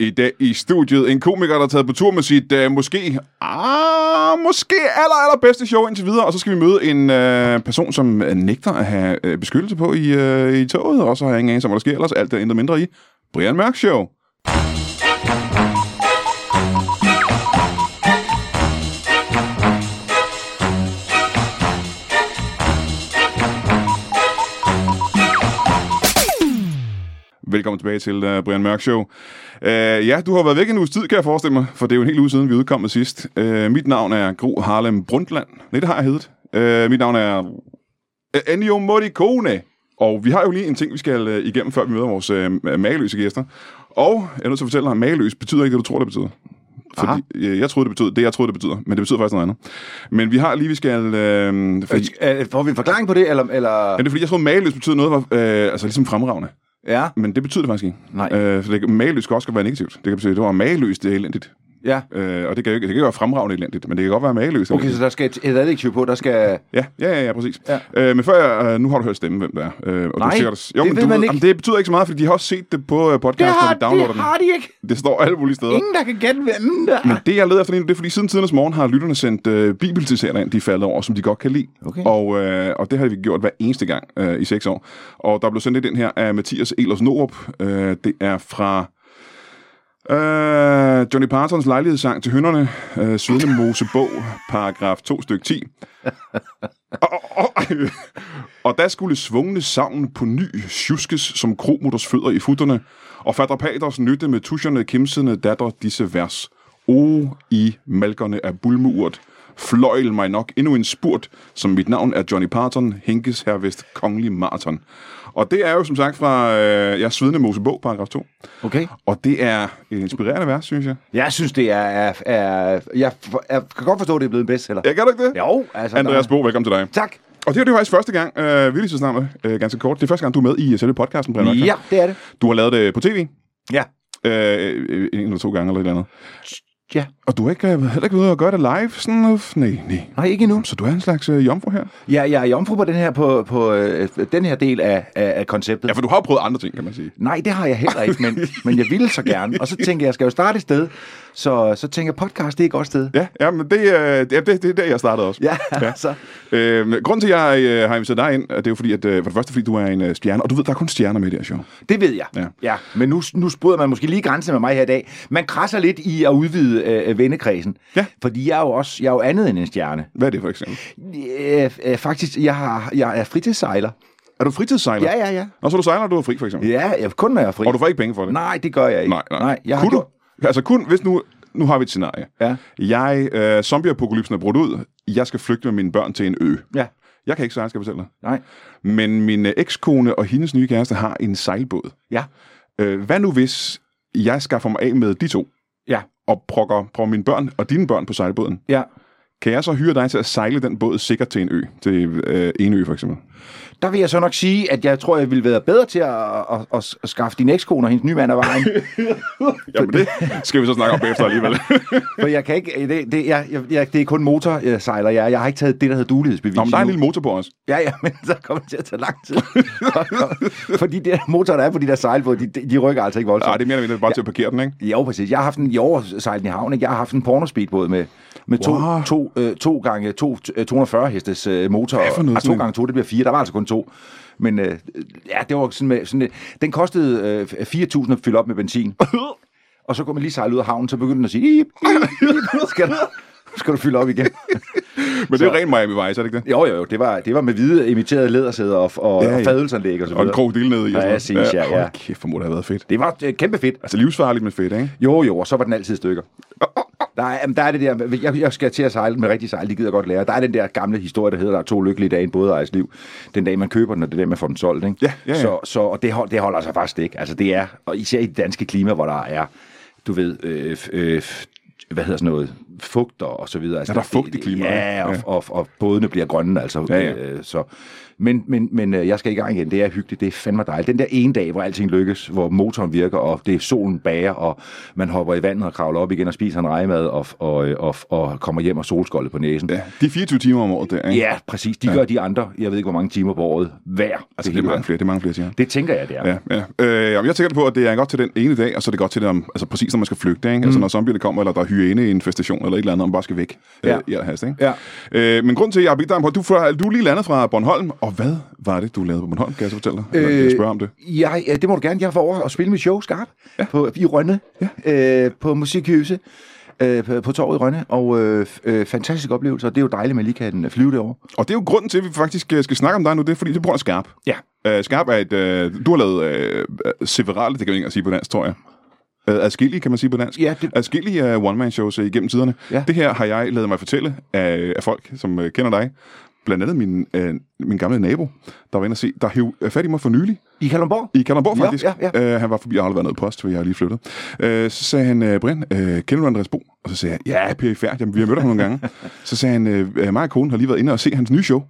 I dag i studiet en komiker, der er taget på tur med sit uh, måske, ah, måske aller, aller bedste show indtil videre. Og så skal vi møde en uh, person, som øh, nægter at have uh, beskyttelse på i, uh, i toget. Og så har jeg ingen anelse om, hvad der sker ellers. Alt er intet mindre i Brian Mørk Show. Velkommen tilbage til uh, Brian Mørk Show. Uh, ja, du har været væk en uges tid, kan jeg forestille mig, for det er jo en hel uge siden, vi udkom sidst. Uh, mit navn er Gro Harlem Brundtland. Nej, det har jeg heddet. Uh, mit navn er Ennio Morricone. Og vi har jo lige en ting, vi skal uh, igennem, før vi møder vores uh, mageløse gæster. Og jeg er nødt til at fortælle dig, at mageløs betyder ikke det, du tror, det betyder. Fordi, øh, jeg troede, det betød det, jeg troede, det betyder, men det betyder faktisk noget andet. Men vi har lige, vi skal... Øh, fordi, Øh, Får vi en forklaring på det, eller... eller... ja, det er fordi, jeg troede, mageløs betyder noget, var, øh, altså ligesom fremragende. Ja, Men det betyder det faktisk ikke. Nej. Øh, for det, mageløs kan også godt være negativt. Det kan betyde, at det var mageløst, det er elendigt. Ja. Øh, og det kan, jo ikke, det kan ikke være fremragende elendigt, men det kan godt være mageløst. Okay, så der skal et, et adjektiv på, der skal... Ja, ja, ja, ja præcis. Ja. Øh, men før jeg, øh, nu har du hørt stemme, hvem det er. Øh, og Nej, du sikkert, det men ved du, man ikke. Jamen, det betyder ikke så meget, fordi de har også set det på øh, podcast, når vi downloader det har de ikke. den. Det står alle mulige steder. Ingen, der kan gætte, hvem der Men det, jeg leder efter lige nu, det er, fordi siden tidernes morgen har lytterne sendt øh, bibelcitater ind, de er faldet over, som de godt kan lide. Okay. Og, øh, og det har vi gjort hver eneste gang øh, i seks år. Og der blev sendt ind her af Mathias Elers Norup. Øh, det er fra øh, Johnny Partons lejlighedssang til hønderne, øh, Svedende Mosebog, paragraf 2 stykke 10. og, og, og, og der skulle svungne savn på ny sjuskes som kromutters fødder i futterne, og fatter paters nytte med tuscherne kimsende datter disse vers. O, i malkerne af bulmeurt, fløjl mig nok endnu en spurt, som mit navn er Johnny Parton, Henkes hervest kongelig maraton. Og det er jo som sagt fra øh, ja, Svedende Mosebog, paragraf 2. Okay. Og det er et inspirerende vers, synes jeg. Jeg synes, det er... er, er jeg, for, jeg kan godt forstå, at det er blevet en bestseller. Ja, kan du ikke det? Jo, altså... Andreas Bo, velkommen til dig. Tak. Og det er jo faktisk første gang, øh, vi lige så snart øh, ganske kort, det er første gang, du er med i selve podcasten, Brian. Ja, det er det. Du har lavet det på tv, Ja. øh, øh, en eller to gange eller et eller andet. Ja. Og du har ikke, øh, heller ikke ude og gøre det live? Sådan noget? Nej, nej. Nej, ikke endnu. Så du er en slags øh, jomfru her? Ja, jeg er jomfru på den her, på, på øh, den her del af, af, af konceptet. Ja, for du har jo prøvet andre ting, kan man sige. Nej, det har jeg heller ikke, men, men jeg ville så gerne. Og så tænker jeg, jeg skal jo starte et sted. Så, så tænker jeg, podcast, det er et godt sted. Ja, ja men det, øh, det, det, det er der, jeg startede også. Ja, Ja. altså. Øh, grunden til, at jeg øh, har inviteret dig ind, det er jo fordi, at øh, for det første, fordi du er en øh, stjerne, og du ved, der er kun stjerner med i det her show. Det ved jeg. Ja. ja. Men nu, nu bryder man måske lige grænsen med mig her i dag. Man krasser lidt i at udvide øh, vennekredsen. Ja. Fordi jeg er jo også jeg er jo andet end en stjerne. Hvad er det for eksempel? Øh, øh, faktisk, jeg, har, jeg er fritidssejler. Er du fritidssejler? Ja, ja, ja. Og så du sejler, du er fri, for eksempel? Ja, jeg, kun når jeg er fri. Og du får ikke penge for det? Nej, det gør jeg ikke. Nej, nej. nej jeg har Kunne gjort... du? Altså kun, hvis nu, nu har vi et scenarie. Ja. Jeg, øh, zombieapokalypsen er brudt ud. Jeg skal flygte med mine børn til en ø. Ja, Jeg kan ikke sejle, skal jeg fortælle dig. nej. Men min øh, ekskone og hendes nye kæreste har en sejlbåd. Ja, Øh, hvad nu hvis jeg skaffer mig af med de to, ja, og prokker, prokker mine børn og dine børn på sejlbåden? ja. Kan jeg så hyre dig til at sejle den båd sikkert til en ø? Til øh, en ø, for eksempel. Der vil jeg så nok sige, at jeg tror, jeg ville være bedre til at, at, at, at skaffe din ekskone og hendes nye mand af vejen. Jamen det skal vi så snakke om bagefter alligevel. For jeg kan ikke, det, det, jeg, jeg, jeg, det er kun motorsejler, jeg, er. jeg har ikke taget det, der hedder dulighedsbevis. Nå, men der er en lille motor på os. Ja, ja, men så kommer det til at tage lang tid. Fordi de der motorer, der er på de der sejlbåde, de, de rykker altså ikke voldsomt. Nej, det er mere eller mindre bare til at parkere den, ikke? Jo, præcis. Jeg har haft en i år sejlet i havn, ikke? Jeg har haft en pornospeedbåd med, med to, Wow. to, øh, to gange to, øh, 240 hestes øh, motor. Hvad for noget sådan to gange to, det bliver fire. Der var altså kun to. Men øh, ja, det var sådan med, sådan, øh, den kostede øh, 4.000 at fylde op med benzin. Og så kunne man lige sejle ud af havnen, så begyndte den at sige, ip, ip, ip, skal du, skal du fylde op igen. Men det er jo ren Miami Vice, er det ikke det? Jo, jo, jo, det var, det var med hvide imiterede lædersæder og, og, Ja, ja, og fadelsanlæg og så Og en videre. krokodil nede i. Ja, præcis, ja, ja. Hold kæft, hvor må det have været fedt. Det var øh, kæmpe fedt. Altså livsfarligt, men fedt, ikke? Jo, jo, og så var den altid stykker. Der er, jamen, der er det der, jeg, jeg skal til at sejle med rigtig sejl, det gider jeg godt lære. Der er den der gamle historie, der hedder, der er to lykkelige dage i en bådejers liv. Den dag, man køber den, og det der, man får den solgt. Ikke? Ja, ja, ja. Så, så og det, hold, det holder sig faktisk ikke. Altså, det er, og især i det danske klima, hvor der er, du ved, øh, øh, hvad hedder sådan noget, fugter og så videre. Altså, Ja, der er fugt i klimaet, Ja, og, ja. og, og, og bådene bliver grønne, altså. Ja, ja. Øh, så. Men, men, men øh, jeg skal i gang igen. Det er hyggeligt. Det er fandme dejligt. Den der ene dag, hvor alting lykkes, hvor motoren virker, og det er solen bager, og man hopper i vandet og kravler op igen og spiser en rejemad, og, og, og, og kommer hjem og solskoldet på næsen. Ja, de er 24 timer om året der, ikke? Ja, præcis. De ja. gør de andre, jeg ved ikke, hvor mange timer på året hver. Altså, det, hele er mange flere, det er mange flere timer. Det tænker jeg, det er. Ja, ja. Øh, jeg tænker på, at det er godt til den ene dag, og så er det godt til det om, altså præcis når man skal flygte, ikke? Mm. Altså når zombierne kommer, eller der er hyæne i en festation, eller et eller andet, og man bare skal væk. Ja. Øh, i hast, ikke? Ja. Øh, men grund til, at jeg har bedt dig om, du, du er lige landet fra Bornholm, og hvad var det, du lavede på Bornholm, kan jeg så fortælle dig? Eller, jeg spørger om det. Jeg, ja, det må du gerne. Jeg var over og spille mit show skarp ja. på, i Rønne, ja. øh, på Musikhuset. Øh, på, på torvet i Rønne, og øh, øh, fantastisk oplevelse, og det er jo dejligt, at man lige kan flyve derovre. Og det er jo grunden til, at vi faktisk øh, skal snakke om dig nu, det er fordi, det er af Skarp. Ja. Øh, Skarp er et, øh, du har lavet øh, severale, det kan vi ikke sige på dansk, tror jeg. Øh, adskillige, kan man sige på dansk. Ja, det- Adskillige uh, one-man-shows øh, igennem tiderne. Ja. Det her har jeg lavet mig fortælle af, af folk, som øh, kender dig. Blandt andet min, øh, min gamle nabo, der var inde og se, der hæv øh, fat i mig for nylig. I Kalundborg? I Kalundborg, Ja, faktisk. ja, Øh, han var forbi, aldrig været noget post, for jeg har lige flyttet. Øh, så sagde han, øh, Brian, øh, kender du Andreas Bo? Og så sagde jeg, ja, Per Færd, jamen, vi har mødt ham nogle gange. så sagde han, øh, mig og konen har lige været inde og se hans nye show.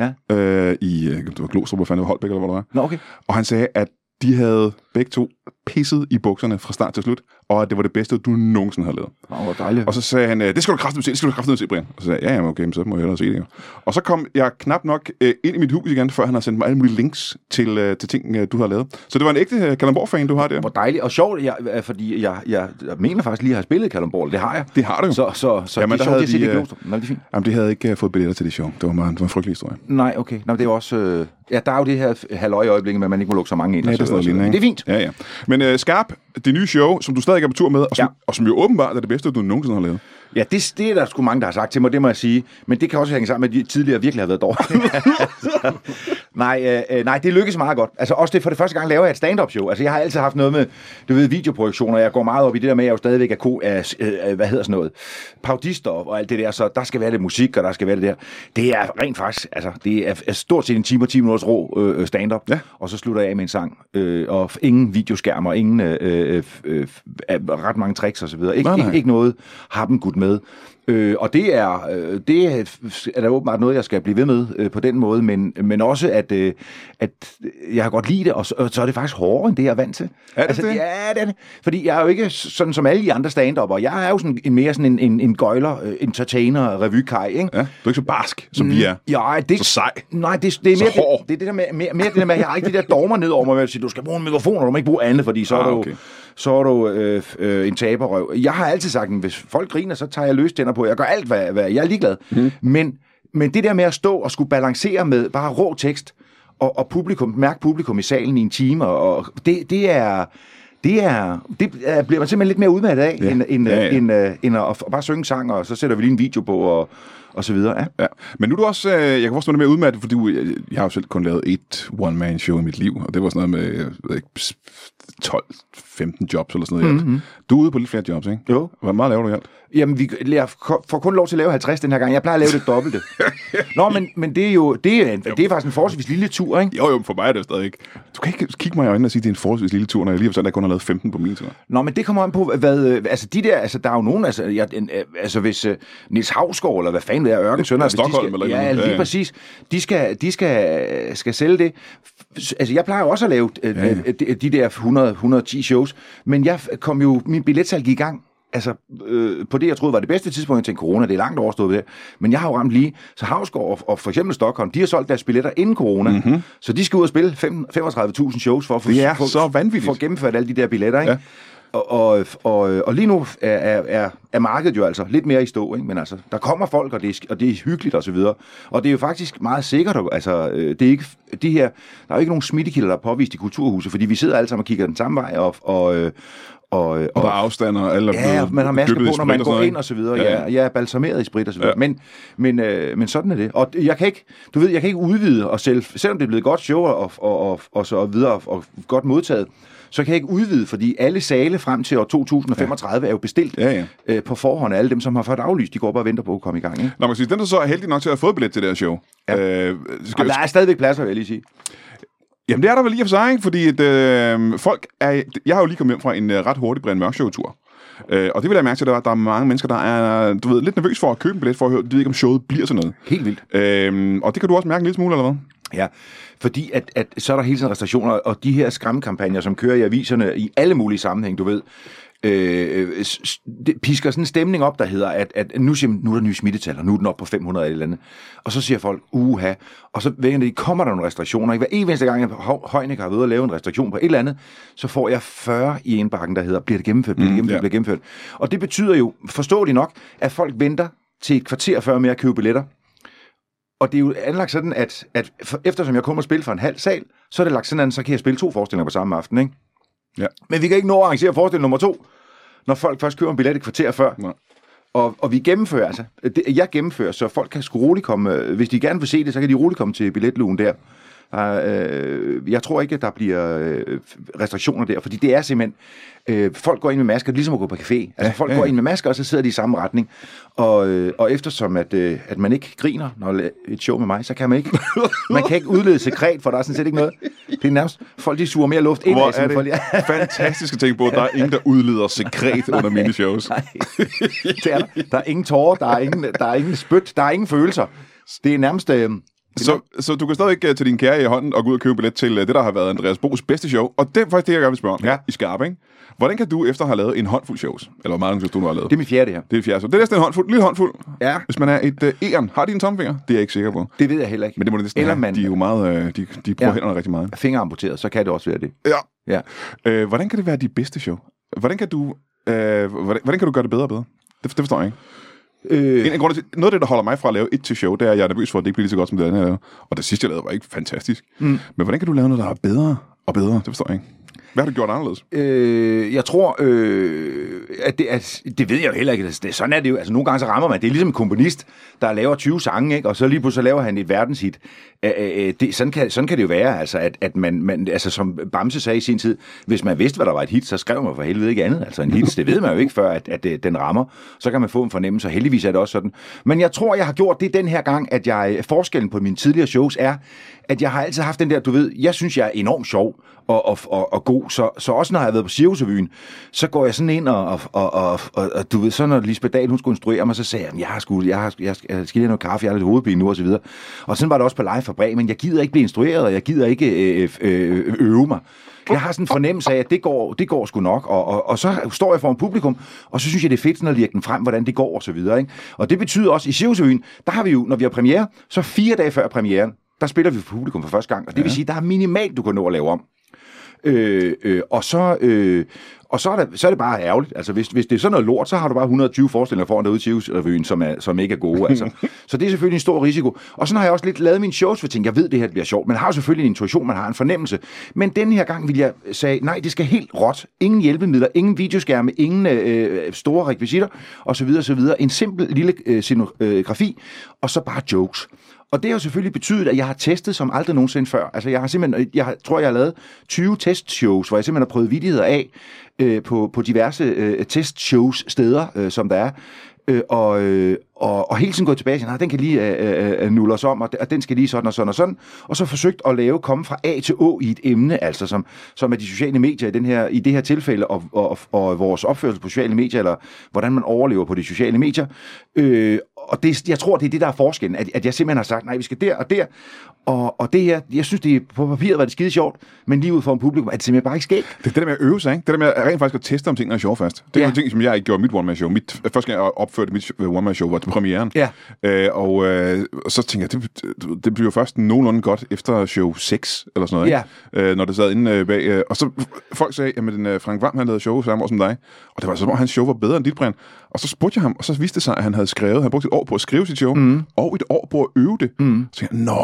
Ja. Øh, I, øh, det var Glostrup, hvor fanden det var Holbæk, eller hvor det var. Nå, okay. Og han sagde, at de havde begge to pisset i bukserne fra start til slut, og at det var det bedste, du nogensinde havde lavet. Nå, hvor dejligt. Og så sagde han, øh, det skal du kraftigt se, det skal du kraftigt se, Brian. Og så sagde jeg, ja, okay, men så må jeg hellere se det jo. Og så kom jeg knap nok øh, ind i mit hus igen, før han har sendt mig alle mulige links til, øh, til ting, øh, du har lavet. Så det var en ægte øh, Kalundborg-fan, du har der. Hvor dejligt og sjovt, jeg, fordi jeg, jeg, jeg mener faktisk lige at have spillet Kalundborg. Det har jeg. Det har du jo. Så, så, så Jamen, det der er sjovt, havde det er set de, i Glostrup. Nå, det er fint. Jamen, det havde ikke fået billetter til det show. Det var, meget, det var en frygtelig historie. Nej, okay. Nå, men det er også... Øh, ja, der er jo det her halvøje med at man ikke må lukke så mange ind. Ja, det er så- sådan noget og så- lignende, ikke? Det er fint. Ja, ja. Men øh, Skarp, det nye show, som du stadig er på tur med, og som, ja. og som jo åbenbart er det bedste, du nogensinde har lavet. Ja, det, det er der sgu mange, der har sagt til mig, det må jeg sige. Men det kan også hænge sammen med, at de tidligere virkelig har været dårlige. nej, øh, øh, nej, det lykkes meget godt. Altså også det, for det første gang laver jeg et stand-up show. Altså jeg har altid haft noget med, du ved, videoproduktioner. Jeg går meget op i det der med, at jeg jo stadigvæk er, ko, er øh, hvad hedder sådan noget, paudister og alt det der. Så der skal være lidt musik, og der skal være det der. Det er rent faktisk, altså det er, er stort set en time og 10 minutters rå øh, stand-up. Ja. Og så slutter jeg af med en sang. Øh, og ingen videoskærmer, ingen øh, øh, øh, øh, ret mange tricks og så videre. Ikke, ikke, ikke noget har dem gudt med. Øh, og det er, øh, det er, der åbenbart noget, jeg skal blive ved med øh, på den måde, men, men også, at, øh, at jeg har godt lide det, og så, og så er det faktisk hårdere, end det, jeg er vant til. Er det det? Ja, det er det. Fordi jeg er jo ikke sådan som alle de andre stand Jeg er jo sådan en, mere sådan en, en, en gøjler, øh, entertainer, revykaj, ikke? Ja, du er ikke så barsk, som vi er. Ja, det, Så sej. Nej, det, det er mere det, det, er det der med, mere, mere det der med, at jeg har ikke de der dogmer ned over mig, at sige, du skal bruge en mikrofon, og du må ikke bruge andet, fordi så Ah, er du, okay. Så er du øh, øh, en taberrøv. Jeg har altid sagt, at hvis folk griner, så tager jeg løs tænder på. Jeg gør alt, hvad, hvad jeg er ligeglad. Mm. Men, men det der med at stå og skulle balancere med bare rå tekst, og, og publikum, mærke publikum i salen i en time, og, og det, det er... Det, er, det er, bliver man simpelthen lidt mere udmattet af, Ja. end, end, Ja, ja, end, end, end at bare synge sang, og så sætter vi lige en video på, og, og så videre. Ja. Ja. Men nu er du også, øh, jeg kan forstå det mere udmattet, fordi du, jeg, jeg har jo selv kun lavet et one-man-show i mit liv, og det var sådan noget med, jeg ikke, 12-15 jobs eller sådan noget. Mm-hmm. Du er ude på lidt flere jobs, ikke? Jo. Hvor meget laver du i alt? Jamen, vi jeg får kun lov til at lave 50 den her gang. Jeg plejer at lave det dobbelte. Nå, men, men det er jo det er, en, det er faktisk en forholdsvis lille tur, ikke? Jo, jo, for mig er det jo stadig ikke. Du kan ikke kigge mig i øjnene og sige, at det er en forholdsvis lille tur, når jeg lige at jeg kun har lavet 15 på min tur. Nå, men det kommer an på, hvad... øh, Altså, de der... Altså, der er jo nogen... Altså, jeg, øh, altså hvis uh, Niels Havsgaard, eller hvad fanden det er, Ørken Sønder... Ja, Stockholm skal, eller Ja, lige Ja, ja. præcis. De skal, de skal, skal sælge det. Altså, jeg plejer også at lave øh, Ja, ja. øh, de, de der 100, 110 shows, men jeg kom jo... Min billetsalg gik i gang altså, øh, på det, jeg troede var det bedste tidspunkt, jeg tænkte, corona, det er langt overstået det. Men jeg har jo ramt lige, så Havsgaard og, og for eksempel Stockholm, de har solgt deres billetter inden corona, mm-hmm. så de skal ud og spille fem- 35.000 shows for at få. Det er for, så vanvittigt. for at gennemført alle de der billetter, ikke? Ja. Og, og, og, og lige nu er, er, er, er markedet jo altså lidt mere i stå, ikke? men altså, der kommer folk, og det er, og det er hyggeligt og så videre. Og det er jo faktisk meget sikkert, og- altså, øh, det er ikke, de her, der er jo ikke nogen smittekilder, der er påvist i kulturhuset, fordi vi sidder alle sammen og kigger den samme vej, og, og, øh, og, Og der er afstand, og alle er Ja, man har masker på, når man går ind og så videre. ikke? Ja, jeg er balsameret i sprit og så videre. Ja. Men, men, øh, men sådan er det. Og jeg kan ikke, du ved, jeg kan ikke udvide og selv, selvom det er blevet et godt show og, og, og, og så videre og godt modtaget, så kan jeg ikke udvide, fordi alle sale frem til år 2035 ja. er jo bestilt Ja, ja. Øh, på forhånd. Alle dem, som har fået aflyst, de går bare og venter på at komme i gang. Ikke? Nå, man sige, den der så er heldig nok til at have fået billet til det her show. Ja. Øh, skal, Og der er stadigvæk pladser, vil jeg lige sige. Jamen, det er der vel lige for sig, ikke? Fordi at, øh, folk er... Jeg har jo lige kommet hjem fra en øh, ret hurtig Brian Mørk Show-tur. Øh, og det vil jeg mærke til, at der, der er mange mennesker, der er du ved, lidt nervøs for at købe en billet, for at høre, de ved ikke, om showet bliver sådan noget. Helt vildt. Øh, og det kan du også mærke en lille smule, eller hvad? Ja, fordi at, at så er der hele tiden restriktioner, og de her skræmmekampagner, som kører i aviserne i alle mulige sammenhæng, du ved, øh, s- det pisker sådan en stemning op, der hedder, at, at nu, siger, nu er der nye smittetal, og nu er den op på 500 eller andet. Og så siger folk, uha, og så vender de, kommer der nogle restriktioner. Hver eneste gang, Hø- Højnik har været ude og lave en restriktion på et eller andet, så får jeg 40 i indbakken, der hedder, bliver det gennemført, bliver det gennemført, ja. bliver det gennemført. Og det betyder jo, forståeligt nok, at folk venter til et kvarter før med at købe billetter, og det er jo anlagt sådan, at, at for, eftersom jeg kommer og spille for en halv sal, så er det lagt sådan, at så kan jeg spille to forestillinger på samme aften, ikke? Ja. Men vi kan ikke nå at arrangere forestilling nummer to, når folk først køber en billet et kvarter før. Nej. Og, og vi gennemfører altså, det, jeg gennemfører, så folk kan sgu roligt komme, øh, hvis de gerne vil se det, så kan de roligt komme til billetlugen der. Uh, øh, jeg tror ikke, at der bliver øh, restriktioner der, fordi det er simpelthen, øh, folk går ind med masker, ligesom at gå på café. Altså Ja, folk ja, går ja. ind med masker, og så sidder de i samme retning. Og, øh, og eftersom at, øh, at man ikke griner, når et show med mig, så kan man ikke, man kan ikke udlede sekret, for der er sådan set ikke noget. Det er nærmest, folk de suger mere luft ind Hvor er folk, det fantastisk at tænke på, at der er ingen, der udleder sekret under mine shows. Nej, det er der. Der er ingen tårer, der er ingen, der er ingen spyt, der er ingen følelser. Det er nærmest... Øh, Så, så du kan stadig ikke til din kære i hånden og gå ud og købe billet til øh, det, der har været Andreas Bo's bedste show. Og det er faktisk det, jeg gerne vil spørge om Ja. i Skarp, ikke? Hvordan kan du efter at have lavet en håndfuld shows, eller hvor mange shows du nu har lavet? det er min fjerde, det her. det er fjerde show. Det er næsten en håndfuld, en lille håndfuld. Ja. Hvis man er et øh, æren, har de en tomfinger? Det er jeg ikke sikker på. Det ved jeg heller ikke. Men det må det næsten Eller have. man De er jo meget, øh, de, de bruger Ja. hænderne rigtig meget. finger amputeret, så kan det også være det. Ja. Ja. Øh, hvordan kan det være de bedste show? Hvordan kan du, øh, hvordan, hvordan kan du gøre det bedre og bedre? Det, det forstår jeg ikke. Øh, En af grunde til, noget af det, der holder mig fra at lave et til show, det er, at jeg er nervøs for, at det ikke bliver lige så godt som det andet, jeg lavede. Og det sidste, jeg lavede, var ikke fantastisk. Mm. Men hvordan kan du lave noget, der er bedre og bedre? Det forstår jeg ikke. Hvad har du gjort anderledes? øh, jeg tror, øh, at, det, at det ved jeg jo heller ikke. Altså, det, sådan er det jo. Altså, nogle gange så rammer man. Det er ligesom en komponist, der laver 20 sange, ikke? og så lige pludselig så laver han et verdenshit. Øh, øh, det, sådan, kan, sådan kan det jo være, altså, at, at man, man, altså, som Bamse sagde i sin tid, hvis man vidste, hvad der var et hit, så skrev man for helvede ikke andet. Altså en hit, det ved man jo ikke før, at, at, at den rammer. Så kan man få en fornemmelse, og heldigvis er det også sådan. Men jeg tror, jeg har gjort det den her gang, at jeg, forskellen på mine tidligere shows er, at jeg har altid haft den der, du ved, jeg synes, jeg er enormt sjov og, og, og, og god, så, så også når jeg har været på Cirkusrevyen, så går jeg sådan ind og, og, og, og, og, og du ved, så når Lisbeth Dahl, hun skulle instruere mig, så sagde jeg, jeg har sgu, jeg, har, jeg, skal lige have noget kaffe, jeg har lidt hovedpine nu, og så videre. Og sådan var det også på live for Bremen, jeg gider ikke blive instrueret, og jeg gider ikke øh, øh, øve mig. Jeg har sådan en fornemmelse af, at det går, det går sgu nok, og, og, og så står jeg foran publikum, og så synes jeg, det er fedt sådan at lirke den frem, hvordan det går, og så videre. Ikke? Og det betyder også, i Cirkusrevyen, der har vi jo, når vi har premiere, så fire dage før premieren, der spiller vi for publikum for første gang, og det ja. vil sige, der er minimalt, du kan nå at lave om. Øh, øh, og så, øh, og så, er det, så er det bare ærgerligt. Altså, hvis, hvis det er sådan noget lort, så har du bare 120 forestillinger foran derude i Cirkusrevyen, som, er, som ikke er gode. Altså. så det er selvfølgelig en stor risiko. Og sådan har jeg også lidt lavet mine shows, for jeg tænkte, jeg ved, det her bliver sjovt. Man har jo selvfølgelig en intuition, man har en fornemmelse. Men den her gang vil jeg sige, nej, det skal helt råt. Ingen hjælpemidler, ingen videoskærme, ingen øh, store rekvisitter, osv. osv. En simpel lille øh, scenografi, og så bare jokes. Og det har jo selvfølgelig betydet, at jeg har testet som aldrig nogensinde før. Altså jeg har simpelthen, øh, jeg har, tror, jeg har lavet 20 testshows, hvor jeg simpelthen har prøvet vidigheder af øh, på, på diverse øh, testshows steder, øh, som der er. Øh, og, øh, og, og hele tiden gået tilbage og sagt, ah, den kan lige øh, øh, øh, nulle os om, og, og den skal lige sådan og sådan og sådan. Og så forsøgt at lave, komme fra A til Å i et emne, altså som, som er de sociale medier i, den her, i det her tilfælde, og, og, og vores opførsel på sociale medier, eller hvordan man overlever på de sociale medier. Øh, og det, jeg tror, det er det, der er forskellen, at, at jeg simpelthen har sagt, nej, vi skal der og der, og, og det her, jeg synes, det på papiret var det skide sjovt, men lige ud for en publikum, er det simpelthen bare ikke sket. Det er det der med at øve sig, ikke? Det der med at rent faktisk at teste, om tingene er sjov fast. Det er Ja. ja. en ting, som jeg ikke gjorde mit one-man-show. Mit, første gang, jeg opførte mit one-man-show, var til premieren. Ja. Øh, og øh, så tænkte jeg, det, det, bliver først nogenlunde godt efter show 6, eller sådan noget, ikke? Øh, når det sad inde øh, bag. Øh, og så folk sagde, den, øh, Frank Vam, han lavede show samme år som dig. Og det var som om, hans show var bedre end dit, Brian. Og så spurgte jeg ham, og så viste det sig, at han havde skrevet, han brugte et år på at skrive sit show, mm. og et år på at øve det. Mm. Så tænkte jeg, nå,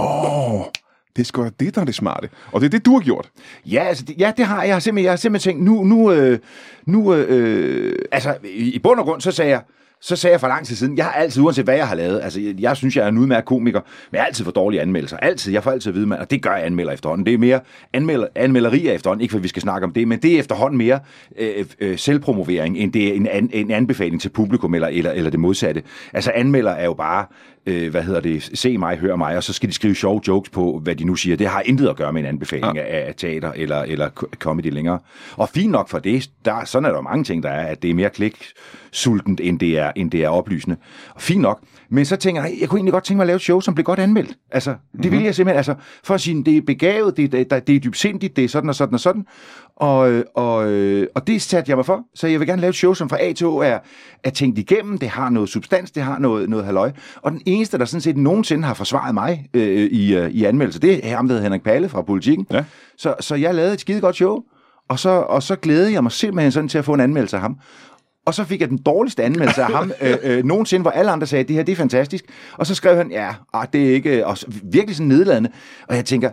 det er sgu det, der er det smarte. Og det er det, du har gjort. Ja, altså, det, ja, det har jeg. Jeg har simpelthen, jeg har simpelthen tænkt, nu, nu, øh, nu øh, øh, altså, i, i bund og grund, så sagde jeg, så sagde jeg for lang tid siden, jeg har altid, uanset hvad jeg har lavet, altså jeg, jeg synes, jeg er en udmærket komiker, men jeg har altid for dårlige anmeldelser. Altid. Jeg får altid at vide, man, og det gør jeg anmelder efterhånden. Det er mere anmelder, anmelderier efterhånden, ikke for vi skal snakke om det, men det er efterhånden mere øh, øh, selvpromovering, end det er en, an, en anbefaling til publikum eller, eller, eller det modsatte. Altså anmelder er jo bare øh, hvad hedder det, se mig, hør mig, og så skal de skrive sjove jokes på, hvad de nu siger. Det har intet at gøre med en anbefaling ja. af, af teater eller, eller co- comedy længere. Og fint nok for det, der, sådan er der mange ting, der er, at det er mere klik sultent, end det er, end det er oplysende. Og fint nok. Men så tænker jeg, jeg kunne egentlig godt tænke mig at lave et show, som blev godt anmeldt. Altså, det mm-hmm. vil jeg simpelthen, altså, for at sige, det er begavet, det, det, det er dybsindigt, det er sådan og sådan og sådan. Og, øh, og, øh, og det satte jeg mig for, så jeg vil gerne lave et show, som fra A til O er, er tænkt igennem, det har noget substans, det har noget, noget halløj. Og den eneste, der sådan set nogensinde har forsvaret mig øh, i, øh, i anmeldelse, det er ham, der hedder Henrik Palle fra Politiken. Ja. Så, så jeg lavede et skide godt show, og så, og så glædede jeg mig simpelthen sådan til at få en anmeldelse af ham. Og så fik jeg den dårligste anmeldelse af ham øh, øh, nogensinde, hvor alle andre sagde, det her det er fantastisk. Og så skrev han, ja, ah, det er ikke... Og virkelig sådan nedladende. Og jeg tænker,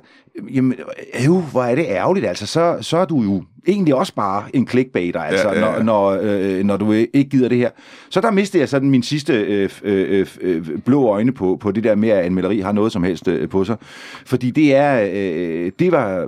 jamen, øh, hvor er det ærgerligt. Altså, så, så er du jo egentlig også bare en clickbaiter, altså, ja, ja, ja. når, når, øh, når du ikke gider det her. Så der mistede jeg sådan min sidste øh, øh, øh, blå øjne på, på det der med, at anmelderi har noget som helst øh, på sig. Fordi det er... Øh, det var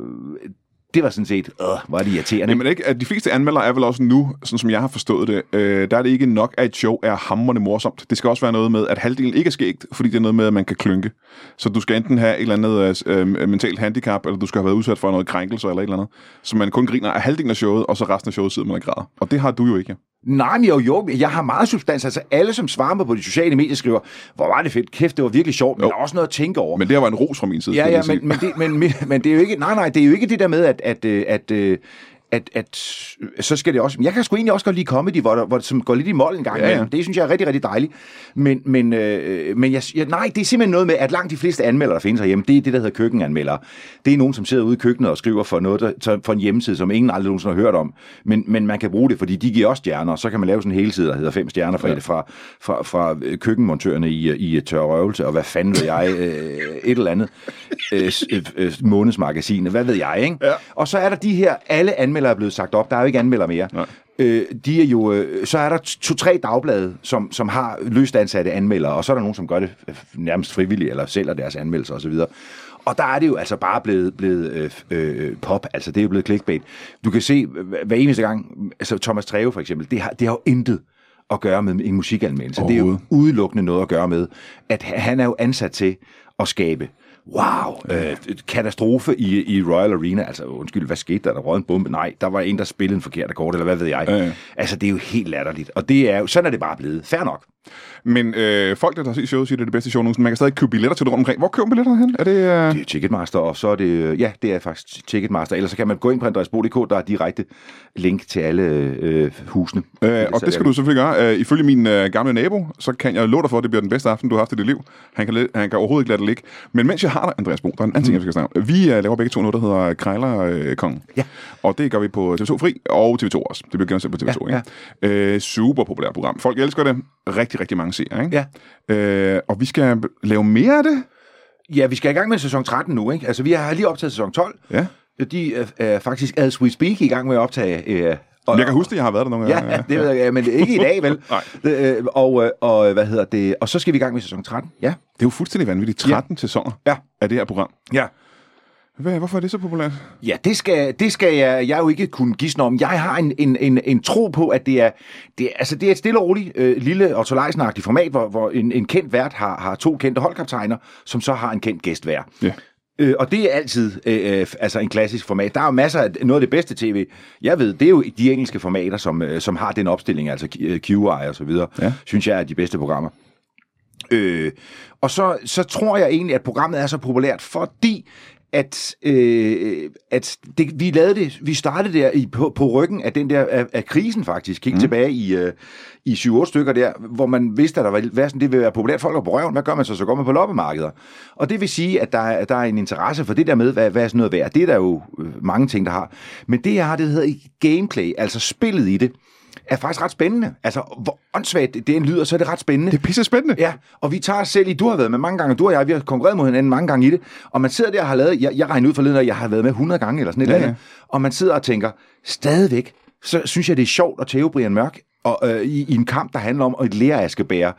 det var sådan set, øh, var det irriterende. Jamen ikke, at de fleste anmeldere er vel også nu, sådan som jeg har forstået det, øh, der er det ikke nok, at et show er hammerende morsomt. Det skal også være noget med, at halvdelen ikke er skægt, fordi det er noget med, at man kan klynke. Så du skal enten have et eller andet øh, øh, mentalt handicap, eller du skal have været udsat for noget krænkelse eller et eller andet, så man kun griner af halvdelen af showet, og så resten af showet sidder man og græder. Og det har du jo ikke. Nej, men jo, jo, jeg har meget substans. Altså alle, som svarer mig på de sociale medier, skriver, hvor var det fedt, kæft, det var virkelig sjovt, men jo. der er også noget at tænke over. Men det var en ros fra min side. Ja, ja, men, men, det, men, men, men, det er jo ikke, nej, nej, det er jo ikke det der med, at, at, at, at at, at så skal det også... Jeg kan sgu egentlig også godt lide comedy, hvor, der, hvor som går lidt i mål en gang. Ja, ja. Det synes jeg er rigtig, rigtig dejligt. Men, men, øh, men jeg, jeg, nej, det er simpelthen noget med, at langt de fleste anmeldere, der findes herhjemme, det er det, der hedder køkkenanmeldere. Det er nogen, som sidder ude i køkkenet og skriver for, noget, der, for en hjemmeside, som ingen aldrig nogensinde har hørt om. Men, men man kan bruge det, fordi de giver også stjerner, så kan man lave sådan en helside, der hedder fem stjerner fra, ja. fra, fra, fra køkkenmontørerne i, i tør røvelse, og hvad fanden ved jeg, øh, et eller andet øh, øh, månedsmagasin, hvad ved jeg, ikke? Ja. Og så er der de her, alle anmeldere er blevet sagt op, der er jo ikke anmelder mere. Nej. Øh, de er jo, øh, så er der to-tre dagblade, som, som har løst ansatte anmeldere, og så er der nogen, som gør det øh, nærmest frivilligt, eller sælger deres anmeldelser osv. Og der er det jo altså bare blevet, blevet øh, øh, pop, altså det er jo blevet clickbait. Du kan se hver eneste gang, altså Thomas Treve for eksempel, det har, det har jo intet at gøre med en musikanmeldelse. Det er jo udelukkende noget at gøre med, at han er jo ansat til at skabe wow, øh, katastrofe i, i Royal Arena. Altså, undskyld, hvad skete der? Der rød en bombe? Nej, der var en, der spillede en forkert akkord, eller hvad ved jeg. Ja. Altså, det er jo helt latterligt. Og det er jo, sådan er det bare blevet. Fair nok. Men øh, folk, der har set showet, siger, det er det bedste show nogensinde. Man kan stadig købe billetter til det rundt omkring. Hvor køber billetter hen? Er det, øh... det er Ticketmaster, og så er det... Ja, det er faktisk Ticketmaster. Ellers så kan man gå ind på andreasbo.dk, der er direkte link til alle øh, husene. Øh, og det skal du selvfølgelig gøre. Øh, ifølge min øh, gamle nabo, så kan jeg love dig for, at det bliver den bedste aften, du har haft i dit liv. Han kan, han kan overhovedet ikke lade det ligge. Men mens jeg har dig, Andreas Bo, der er en anden ting, jeg skal snakke om. Vi øh, laver begge to noget, der hedder Krejler øh, Kong. Ja. Og det gør vi på TV2 Fri og TV2 også. Det bliver genudsendt på TV2. Ja, ja. Øh, super populært program. Folk elsker det. Rigtig, rigtig mange ser, ikke? Ja. Øh, og vi skal lave mere af det. Ja, vi skal i gang med sæson 13 nu, ikke? Altså, vi har lige optaget sæson 12. Ja. De er, er faktisk, as we speak, i gang med at optage øh, og, jeg kan huske det, jeg har været der nogle gange. Ja, det ved jeg, men ikke i dag, vel? Nej. Øh, og, øh, og, hvad hedder det? Og så skal vi i gang med sæson 13. Ja. Det er jo fuldstændig vanvittigt. 13 ja. sæsoner ja. af det her program. Ja. Hvad, hvorfor er det så populært? Ja, det skal, det skal jeg, jeg jo ikke kunne gisne om. Jeg har en, en, en, en tro på, at det er, det, altså det er et stille og roligt øh, lille og format, hvor, hvor en, en kendt vært har, har to kendte holdkaptajner, som så har en kendt gæst hver. Ja. Øh, og det er altid øh, øh, altså en klassisk format. Der er jo masser af noget af det bedste tv. Jeg ved, det er jo de engelske formater, som, øh, som har den opstilling, altså QI og så videre, ja. synes jeg er de bedste programmer. Øh, og så, så tror jeg egentlig, at programmet er så populært, fordi at, øh, at det, vi lavede det, vi startede der i, på, på ryggen af den der af, af krisen faktisk, gik mm. tilbage i, øh, i 7-8 stykker der, hvor man vidste, at der var, hvad sådan, det vil være populært folk på røven, hvad gør man så? Så går man på loppemarkeder. Og det vil sige, at der, er, der er en interesse for det der med, hvad, hvad er sådan noget værd. Det er der jo øh, mange ting, der har. Men det, jeg har, det hedder gameplay, altså spillet i det er faktisk ret spændende. Altså, hvor åndssvagt det en lyder, så er det ret spændende. Det er pisse spændende. Ja, og vi tager os selv i, du har været med mange gange, du og jeg, vi har konkurreret mod hinanden mange gange i det, og man sidder der og har lavet, jeg, jeg regner ud forleden, at jeg har været med 100 gange eller sådan et ja, eller andet, ja. og man sidder og tænker, stadigvæk, så synes jeg, det er sjovt at tæve Brian Mørk og, øh, i, i en kamp, der handler om at et læreaskebære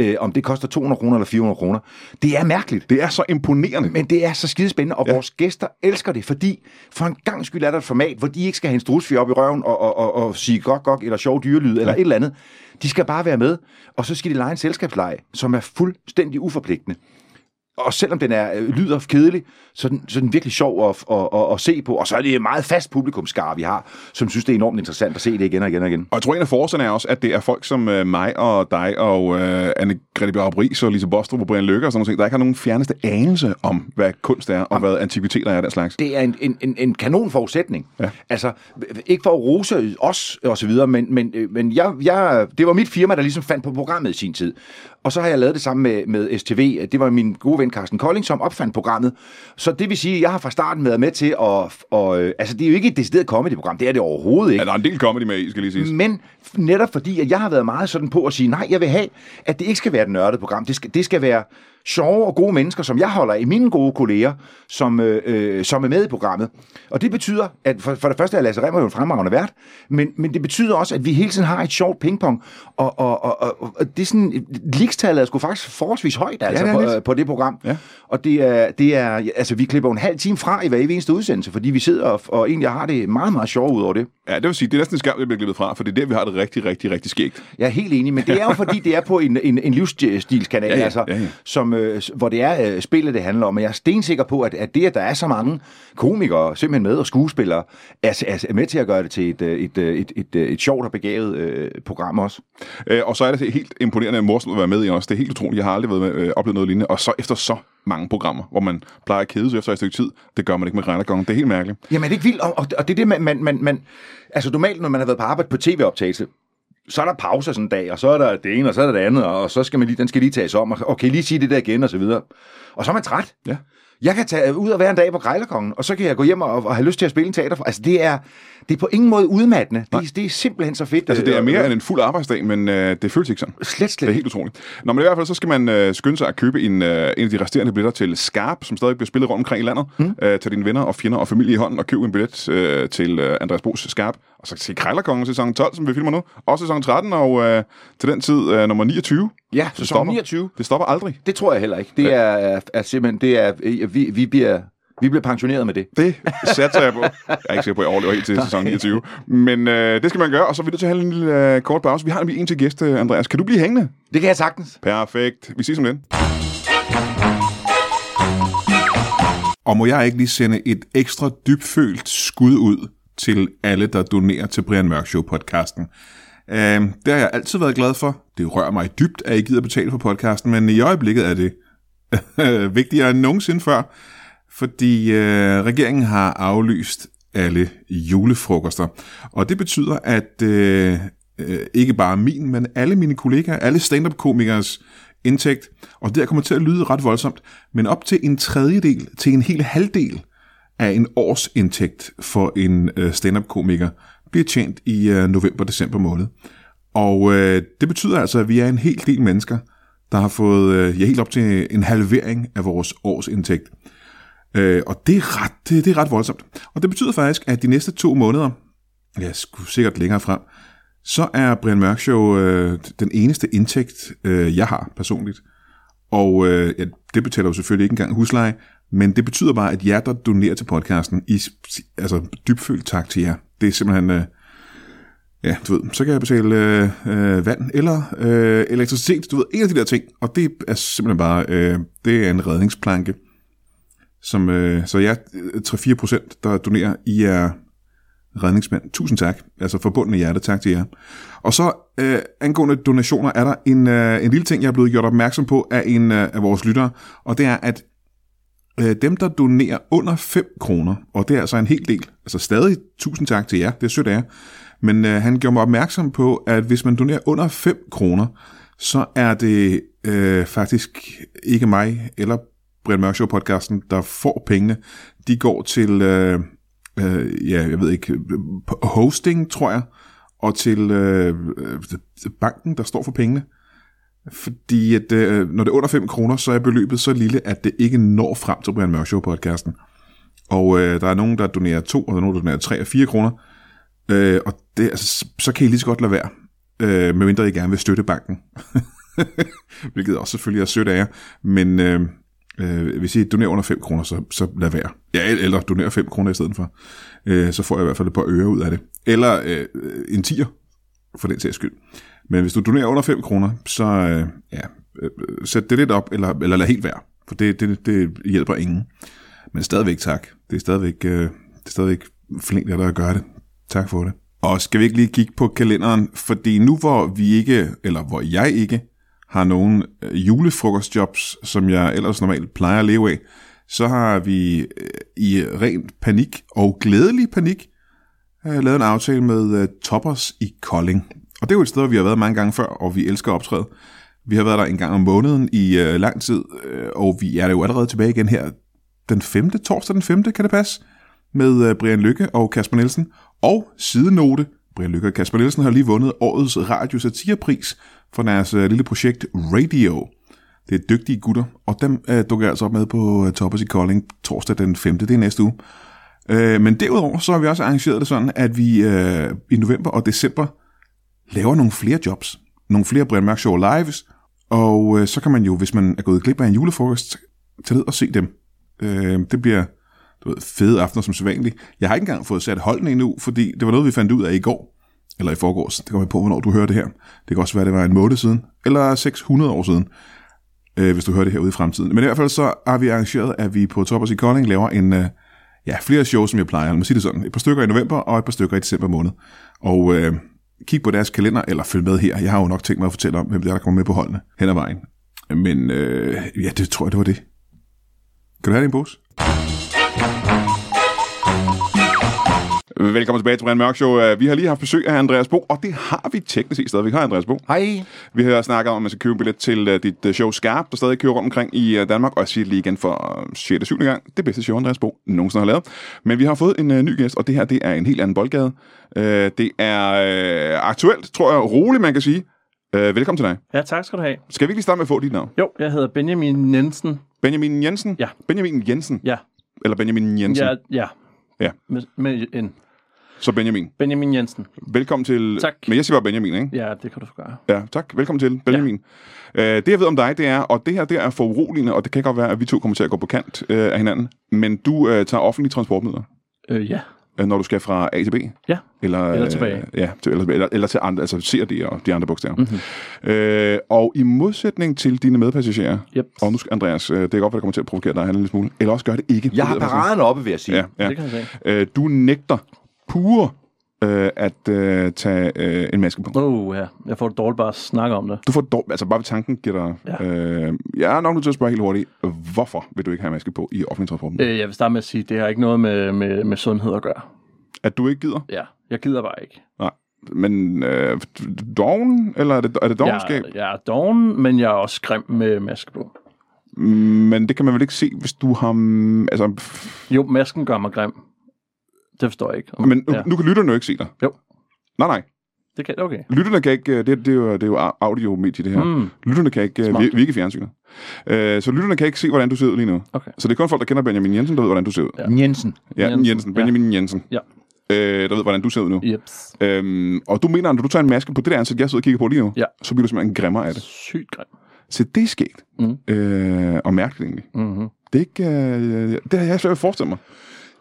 øh, om det koster 200 kroner eller 400 kroner. Det er mærkeligt. Det er så imponerende. Men det er så skidespændende, og ja. vores gæster elsker det, fordi for en gang skyld er der et format, hvor de ikke skal have en strusfjer op i røven og, og, og, og sige gok, gok, eller sjov dyrelyd, ja. eller et eller andet. De skal bare være med, og så skal de lege en selskabsleje, som er fuldstændig uforpligtende og selvom den er øh, lyder kedelig, så er den, så er den virkelig sjov at, at, at, at se på. Og så er det et meget fast publikumskar, vi har, som synes, det er enormt interessant at se det igen og igen og igen. Og jeg tror, en af forserne er også, at det er folk som uh, mig og dig og uh, Anne-Grethe Bjarup og Lise Bostrup og Brian Lykke og sådan noget, der ikke har nogen fjerneste anelse om, hvad kunst er og Jamen, hvad antikviteter er den slags. Det er en, en, en, en kanon forudsætning. Ja. Altså, ikke for at rose os og så videre, men, men, men jeg, jeg, det var mit firma, der ligesom fandt på programmet i sin tid. Og så har jeg lavet det sammen med, med STV. Det var min gode ven Carsten Kolding, som opfandt programmet. Så det vil sige, at jeg har fra starten været med til at... Og, øh, altså, det er jo ikke et decideret comedy-program. Det er det overhovedet ikke. Ja, der er en del comedy med i, skal lige sige. Men netop fordi, at jeg har været meget sådan på at sige, nej, jeg vil have, at det ikke skal være et nørdet program. Det skal, det skal være sjove og gode mennesker, som jeg holder i mine gode kolleger, som, øh, øh, som er med i programmet. Og det betyder, at for, for det første er Lasse Remmer jo en fremragende vært, men, men det betyder også, at vi hele tiden har et sjovt pingpong, og, og, og, og, og det er sådan, likstallet er sgu faktisk forholdsvis højt altså, ja, det på, på det program. Ja. Og det er, det er, altså vi klipper en halv time fra i hver eneste udsendelse, fordi vi sidder og, og egentlig har det meget, meget sjovt ud over det. Ja, det vil sige, det er næsten skam, det bliver klippet fra, for det er der, vi har det rigtig, rigtig, rigtig skægt. Jeg er helt enig, men det er jo fordi, det er på en, en, en livsstilskanal, ja, ja, altså, ja, ja. Som, øh, hvor det er øh, spillet, det handler om. Og jeg er stensikker på, at, at det, at der er så mange komikere simpelthen med, og skuespillere, er, er med til at gøre det til et, øh, et, øh, et, et, et, et sjovt og begavet øh, program også. Øh, og så er det helt imponerende morsomt at være med i også. Det er helt utroligt. Jeg har aldrig været med, øh, oplevet noget lignende. Og så efter så mange programmer, hvor man plejer at kede sig efter et stykke tid. Det gør man ikke med Reinergong. Det er helt mærkeligt. Jamen, det er ikke vildt. Og, og det er det, man, man, man, man... Altså, normalt, når man har været på arbejde på tv-optagelse, så er der pauser sådan en dag, og så er der det ene, og så er der det andet, og så skal man lige, den skal lige tages om, og okay, lige sige det der igen, og så videre. Og så er man træt. Ja. Jeg kan tage ud og være en dag på Grejlerkongen, og så kan jeg gå hjem og, og have lyst til at spille en teater. Altså, det er, det er på ingen måde udmattende. Det, det er simpelthen så fedt. Altså, det er øh, mere end en fuld arbejdsdag, men øh, det føles ikke sådan. Slet, slet. Det er helt utroligt. Nå, men i hvert fald, så skal man øh, skynde sig at købe en, øh, en af de resterende billetter til Skarp, som stadig bliver spillet rundt omkring i landet. Mm. Øh, tag dine venner og fjender og familie i hånden og køb en billet øh, til øh, Andreas Bos Skarp. Og så til Krejlerkongen sæson 12, som vi filmer nu. Også sæson 13, og øh, til den tid øh, nummer 29. Ja, sæson stopper. 29. Det stopper aldrig. Det tror jeg heller ikke. Det er, er, er simpelthen, det er, vi, vi bliver vi bliver pensioneret med det. Det satser jeg på. Jeg er ikke sikker på, at jeg overlever helt til sæson 29. Men øh, det skal man gøre, og så er vi nødt til at have en lille øh, kort pause. Vi har nemlig en til gæst, øh, Andreas. Kan du blive hængende? Det kan jeg sagtens. Perfekt. Vi ses om lidt. Og må jeg ikke lige sende et ekstra dybfølt skud ud til alle, der donerer til Brian Mørk Show podcasten. Øh, det har jeg altid været glad for. Det rører mig dybt, at I gider betale for podcasten, men i øjeblikket er det vigtigere end nogensinde før fordi øh, regeringen har aflyst alle julefrokoster. Og det betyder, at øh, øh ikke bare min, men alle mine kollegaer, alle stand-up-komikers indtægt, og det kommer til at lyde ret voldsomt, men op til en tredjedel til en hel halvdel af en års indtægt for en øh, stand-up-komiker bliver tjent i øh, november-december måned. Og øh, det betyder altså, at vi er en hel del mennesker, der har fået øh, ja, helt op til en halvering af vores års indtægt. Øh, og det er, ret, det, det er ret voldsomt. Og det betyder faktisk, at de næste to måneder, ja, skulle sikkert længere frem, så er Brian Mørk Show øh, den eneste indtægt, øh, jeg har personligt. Og øh, ja, det betaler jo selvfølgelig ikke engang husleje, men det betyder bare, at jer, der donerer til podcasten, I, altså dybfølt tak til jer. Det er simpelthen, øh, ja, du ved, så kan jeg betale øh, øh, vand eller øh, elektricitet, du ved, en af de der ting. Og det er simpelthen bare, øh, det er en redningsplanke som, øh, så ja, 3-4 procent, der donerer, I er redningsmænd. Tusind tak. Altså forbundne hjerte, tak til jer. Og så øh, angående donationer, er der en, øh, en lille ting, jeg er blevet gjort opmærksom på af en øh, af vores lyttere, og det er, at øh, dem, der donerer under 5 kroner, og det er altså en hel del, altså stadig tusind tak til jer, det er sødt af jer, men øh, han gjorde mig opmærksom på, at hvis man donerer under 5 kroner, så er det øh, faktisk ikke mig eller Brian Mørk Show podcasten, der får pengene, de går til, øh, øh, ja, jeg ved ikke, hosting, tror jeg, og til øh, banken, der står for pengene. Fordi at, øh, når det er under 5 kroner, så er beløbet så lille, at det ikke når frem til Brian Mørk Show podcasten. Og øh, der er nogen, der donerer 2, og der er nogen, der donerer 3 og 4 kroner. Øh, og det, altså, så kan I lige så godt lade være, øh, medmindre I gerne vil støtte banken. Hvilket også selvfølgelig er sødt af jer. Men øh, øh, hvis I donerer under 5 kroner, så, så lad være. Ja, eller donerer 5 kroner i stedet for. Øh, så får jeg i hvert fald et par øre ud af det. Eller øh, en tier, for den sags skyld. Men hvis du donerer under 5 kroner, så øh, ja, øh, sæt det lidt op, eller, eller lad helt være. For det, det, det hjælper ingen. Men stadigvæk tak. Det er stadigvæk, øh, det er stadigvæk flink der, at gøre det. Tak for det. Og skal vi ikke lige kigge på kalenderen, fordi nu hvor vi ikke, eller hvor jeg ikke, har nogle øh, julefrokostjobs, som jeg ellers normalt plejer at leve af, så har vi øh, i ren panik og glædelig panik øh, lavet en aftale med Toppers i Kolding. Og det er jo et sted, hvor vi har været mange gange før, og vi elsker at optræde. Vi har været der en gang om måneden i øh, lang tid, øh, og vi er jo allerede tilbage igen her den 5. torsdag den 5. kan det passe? Med øh, Brian Lykke og Kasper Nielsen. Og sidenote, Brian Lykke og Kasper Nielsen har lige vundet årets radiosatirepris for deres øh, lille projekt Radio. Det er dygtige gutter, og dem øh, dukker jeg altså op med på øh, Toppers i Kolding torsdag den 5. Det er næste uge. Øh, men derudover så har vi også arrangeret det sådan, at vi øh, i november og december laver nogle flere jobs. Nogle flere Brian Mørk Show lives, og øh, så kan man jo, hvis man er gået glip af en julefrokost, tage ned og se dem. Øh, det bliver du ved, fede aftener som sædvanligt. Jeg har ikke engang fået sat holdene endnu, fordi det var noget, vi fandt ud af i går, eller i forgårs. Det kommer på, hvornår du hører det her. Det kan også være, det var en måned siden, eller 600 år siden, øh, hvis du hører det her ude i fremtiden. Men i hvert fald så har vi arrangeret, at vi på Toppers i Kolding laver en, øh, ja, flere shows, som jeg plejer. Lad mig sige det sådan. Et par stykker i november, og et par stykker i december måned. Og øh, kig på deres kalender, eller følg med her. Jeg har jo nok tænkt mig at fortælle om, hvem det er, der kommer med på holdene hen ad vejen. Men øh, ja, det tror jeg, det var det. Kan du have din pose? Velkommen tilbage til Brian Mørk Show. Øh, Vi har lige haft besøg af Andreas Bo, og det har vi teknisk set stadigvæk. Hej Andreas Bo. Hej. Vi har snakket om, at man skal købe en billet til uh, dit uh, show Skarp, der stadig kører rundt omkring i Danmark, og jeg siger det lige igen for uh, 6. og 7. gang. Det bedste show, Andreas Bo nogensinde har lavet. Men vi har fået en ny gæst, og det her det er en helt anden boldgade. Det er aktuelt, tror jeg, roligt man kan sige. Velkommen til dig. Ja, tak skal du have. Skal vi ikke lige starte med at få dit navn? Jo, jeg hedder Benjamin Jensen. Benjamin Jensen? Ja. Benjamin Jensen? Ja, Eller Benjamin Jensen? ja, ja. Ja. Med, med en. Så Benjamin. Benjamin Jensen. Velkommen til... Tak. Men jeg siger bare Benjamin, ikke? Ja, det kan du gøre. Ja, tak. Velkommen til, Benjamin. Ja. det, jeg ved om dig, det er, og det her det er for uroligende, og det kan godt være, at vi to kommer til at gå på kant øh, af hinanden, men du øh, tager offentlige transportmidler, Øh, ja. Øh, når du skal fra A til B? Ja. Eller, Eller tilbage. Øh, ja, til, eller, eller, eller til andre, altså CRD og de andre bogstaver. Mm-hmm. Øh, og i modsætning til dine medpassagerer, Yep. og nu skal Andreas, øh, det kan godt være, det kommer til at provokere dig en lille smule, eller også gør det ikke. Jeg har paraden oppe, vil jeg sige. Ja, ja. Det kan jeg se. Øh, du nægter pure øh, at øh, tage øh, en maske på. Oh, ja. Jeg får det dårligt bare at snakke om det. Du får dog, altså bare ved tanken giver dig... Ja. Øh, jeg er nok nødt til at spørge helt hurtigt, hvorfor vil du ikke have maske på i offentlig transport? Øh. Jeg vil starte med at sige, at det har ikke noget med, med, med sundhed at gøre. At du ikke gider? Ja, jeg gider bare ikke. Nej. Men øh, doven, eller er det, er det dovenskab? Jeg, jeg er doven, men jeg er også grim med maske på. Men det kan man vel ikke se, hvis du har... mm, Altså, Jo, masken gør mig grim. Det forstår jeg ikke. Om- men nu, ja. nu kan lytterne jo ikke se dig. Jo. Nej, nej. Det kan okay. Lytterne kan ikke... øh, Det, det, er, jo, det er jo audiomedie, det her. Mm. Lytterne kan ikke... øh, Smart. Vi, vi er ikke fjernsynet. Øh, så lytterne kan ikke se, hvordan du ser ud lige nu. Okay. Så det er kun folk, der kender Benjamin Jensen, der ved, hvordan du ser ud. Ja. Jensen. Ja, Jensen. Jensen. Benjamin Jensen. Ja. Øh, der ved, hvordan du ser ud nu. Jeps. Øhm, og du mener, at når du tager en maske på det der ansigt, jeg sidder og kigger på lige nu, Ja. så bliver du simpelthen grimmere af det. Sygt grim. Så det er skægt. Mm. Øh, og mærkeligt egentlig. Mm-hmm. Det er ikke... Øh, det har jeg svært at forestille mig.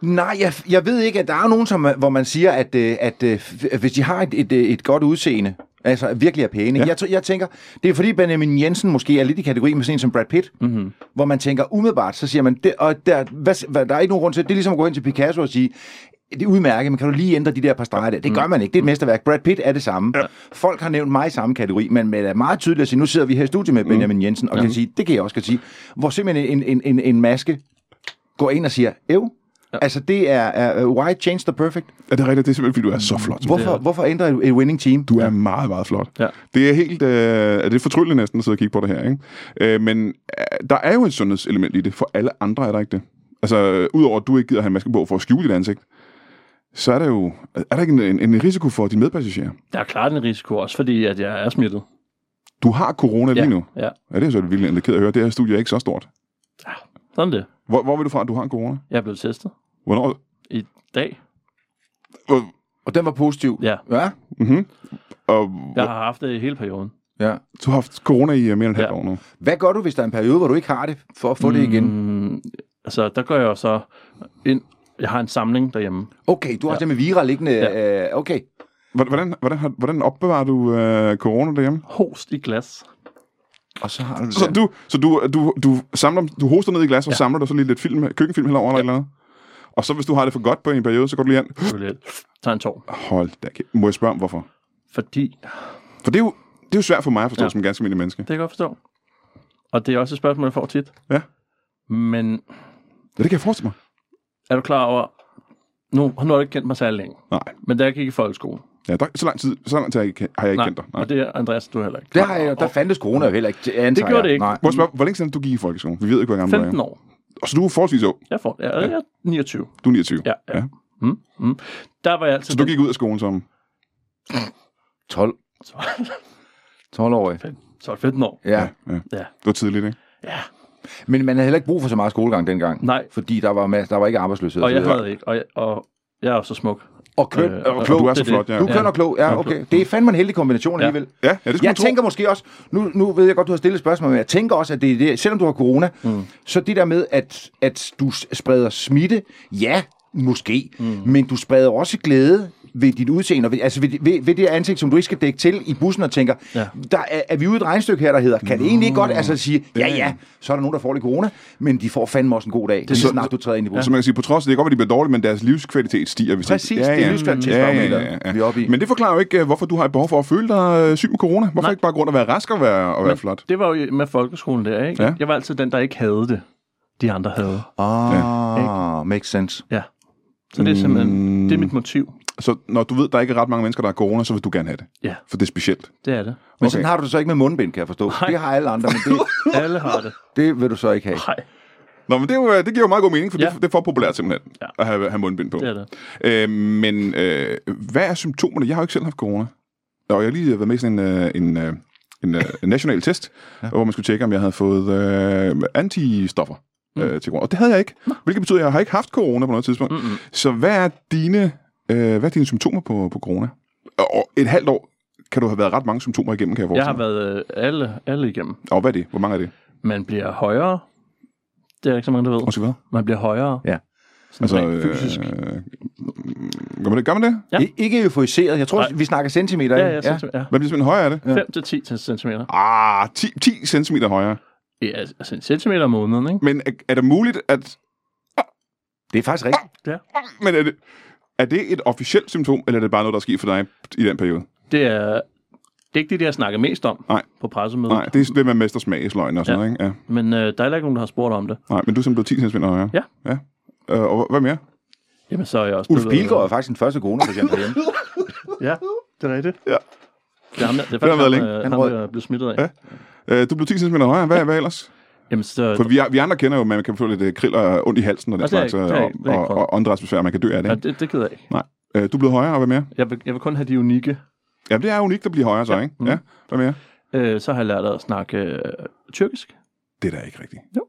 Nej, jeg, jeg ved ikke, at der er nogen, som, hvor man siger, at, øh, at, øh, at hvis de har et, et, øh, et godt udseende, altså virkelig er pæne. Ja. Ja. Jeg, jeg tænker, det er fordi Benjamin Jensen måske er lidt i kategori med sådan en som Brad Pitt, Mm-hmm. hvor man tænker umiddelbart, så siger man, det, og der, hvad, hvad, der er ikke nogen grund til, det er ligesom at gå ind til Picasso og sige, det er udmærket, men kan du lige ændre de der par streger der? Det gør man ikke. Det er et mesterværk. Brad Pitt er det samme. Ja. Folk har nævnt mig i samme kategori, men det er meget tydeligt at sige, nu sidder vi her i studiet med Benjamin Jensen, og kan sige, det kan jeg også kan sige, hvor simpelthen en, en, en, en maske går ind og siger, ev, ja. altså det er, er uh, why change the perfect? Er det rigtigt? Det er simpelthen, fordi du er så flot. Hvorfor, Ja. hvorfor ændre et, et winning team? Du er meget, meget flot. Ja. Det er helt... Øh, det er fortryllende næsten at sidde og kigge på det her, ikke? Øh, men øh, der er jo et sundhedselement i det. For alle andre er der ikke det. Altså, øh, udover at du ikke gider have en maske på for at skjule dit ansigt, så er der jo... Er der ikke en, en, en risiko for dine medpassagerer? Der er klart en risiko, også fordi at jeg er smittet. Du har corona lige Ja, nu. ja. Ja, det er så ked af at høre. Det her studie er ikke så stort. Sådan det. Hvor, hvor vil du fra, at du har en corona? Jeg er blevet testet Hvornår? i dag. Hvor, Og den var positiv. Ja, Ja. mm-hmm. Og, jeg har haft det i hele perioden. Ja. Du har haft corona i uh, mere end et halvt Ja. år nu. Hvad gør du, hvis der er en periode, hvor du ikke har det, for at få det igen? Mm, altså, der går jeg jo så ind. Jeg har en samling derhjemme. Okay, du har også det med Vira liggende. Ja. Øh, okay. Hvordan, hvordan, hvordan opbevarer du uh, corona derhjemme? Host i glas. Og så har du det Så du, så du, du, du, samler, du hoster ned i glas, og ja. samler du så lige lidt film, køkkenfilm eller et eller andet? Og så hvis du har det for godt på en periode, så går du lige jeg tage en tår. Hold da kæft. Må jeg spørge om, hvorfor? Fordi, For det er jo, det er jo svært for mig at forstå ja. Som ganske almindelig menneske. det kan jeg godt forstå. Og det er også et spørgsmål, jeg får tit. Ja. Men Ja, det kan jeg forestille mig. er du klar over... Nu, nu har du ikke kendt mig særlig længe. Nej. Men da jeg gik i folkeskole... Ja, der, så lang tid, så lang tid har jeg, ikke- har jeg ikke Nej, kendt dig. Nej. og det er Andreas, du heller ikke. Det har jeg, der fandtes corona jo heller ikke, antager Det gjorde jeg. det ikke. Nej. Spørge, hvor længe siden du gik i folkeskolen? Vi ved ikke, hvor gammel du er. 15 år. Og så du er forholdsvis ung. Jeg, får, jeg, jeg er 29. Du er 29. Ja, ja. Ja. Mm, mm. Der var jeg altid... Så du gik ud af skolen som... 12. 12-årig. 12-15 år. Ja. Ja, ja. Ja. Det var tidligt, ikke? ja. Men man havde heller ikke brug for så meget skolegang dengang. Nej. Fordi der var, mas- der var ikke arbejdsløshed. Og jeg havde ikke. Og jeg, og jeg er så smuk. Og køn Øh, og og klog. du er så flot, ja. Du er køn og klog, ja, okay. Det er fandme en heldig kombination Ja. alligevel. Ja, ja det skulle Jeg man tro. tænker måske også, nu, nu ved jeg godt, du har stillet et spørgsmål, men jeg tænker også, at det er det, selvom du har corona, mm. så det der med, at, at du spreder smitte, ja, måske, mm. men du spreder også glæde ved dit udseende, og ved, altså ved, ved, ved det ansigt, som du ikke skal dække til i bussen og tænker, ja. Ja. der er, er vi ude i et regnstykke her, der hedder, kan det egentlig ikke godt altså sige, ja ja, så er der nogen, der får lidt corona, men de får fandme også en god dag, det er så- snart du træder ind i bussen. Så man kan sige, på trods af, det kan godt være, de bliver dårlige, men deres livskvalitet stiger. Hvis Præcis, de, det er livskvalitetsbarometeret, vi er oppe i. Men det forklarer jo ikke, øh, hvorfor du har et behov for at føle dig øh, syg med corona. Hvorfor Nej. ikke bare grund at være rask og være, og være Men flot? Det var jo med folkeskolen der, ikke? Ja. Jeg var altid den, der ikke havde det. De andre havde. Ah, makes sense. Ja. Så det er simpelthen, det er mit motiv. Så når du ved, der ikke er ret mange mennesker, der har corona, så vil du gerne have det. Ja, For det er specielt. det er det. Men Okay. sådan har du det så ikke med mundbind, kan jeg forstå. Nej. Det har alle andre, men det, Alle har det. det vil du så ikke have. Nej, Nå, men det, er jo, øh, det giver jo meget god mening, for ja. Det, det er for populært simpelthen, ja. At have, have mundbind på. det er det. Øh, men øh, hvad er symptomerne? Jeg har jo ikke selv haft corona. Og jeg har lige været med i sådan en, øh, en, øh, en, en national test, ja. hvor man skulle tjekke, om jeg havde fået øh, antistoffer mm. øh, til corona. Og det havde jeg ikke. Hvilket betyder, at jeg har ikke haft corona på noget tidspunkt. Mm-mm. Så hvad er dine, øh, hvad er dine symptomer på, på corona? Og et halvt år kan du have været ret mange symptomer igennem, kan jeg Jeg forestille har mig. været øh, alle, alle igennem. Og hvad er det? Hvor mange er det? Man bliver højere. Det er ikke så mange, der ved. Og så hvad? Man bliver højere. Ja. Sådan Altså, fysisk. øh, gør man det? Gør man det? Ja. I- Ikke euforiseret. Jeg tror, Nej. vi snakker centimeter. Ja, ikke? ja, ja. ja. Hvad bliver simpelthen højere af det? ja. 5-10 cm. Ah, 10, 10 cm højere. Ja, altså en centimeter om måneden, ikke? Men er, er det muligt, at... Det er faktisk rigtigt. Ja. Men er det, er det et officielt symptom, eller er det bare noget, der er sket for dig i den periode? Det er, det er ikke det, jeg snakker mest om Nej. på pressemødet. Nej, det er det med mestersmag i sløgn og sådan Ja. noget, ikke? Ja. Men øh, der er heller ikke nogen, der har spurgt om det. Nej, men du er simpelthen blevet 10 cm højere. Ja. ja. Øh, og hvad mere? Jamen, så er jeg også Ulf blevet- Pilgaard er faktisk den første corona-patient derhjemme. Ja, det er rigtigt. Ja. Det er, ham, der- det er har faktisk været ham, længe. øh, Han der er blevet smittet af. Ja. Øh, du blev 10 cm højere. Hvad, hvad ellers? Jamen, så, For vi, vi andre kender jo, at man kan få lidt øh, krill og ondt i halsen og den slags, og, og, og åndedrætsbesvær, man kan dø af det. ja, det, det gider jeg ikke. Nej. Øh, du er blevet højere, og hvad mere? Jeg vil, jeg vil kun have de unikke. Ja, det er unikt at blive højere så, Ja. ikke? Mm. Ja, hvad mere? Øh, så har jeg lært at snakke øh, tyrkisk. Det er da ikke rigtigt. Jo.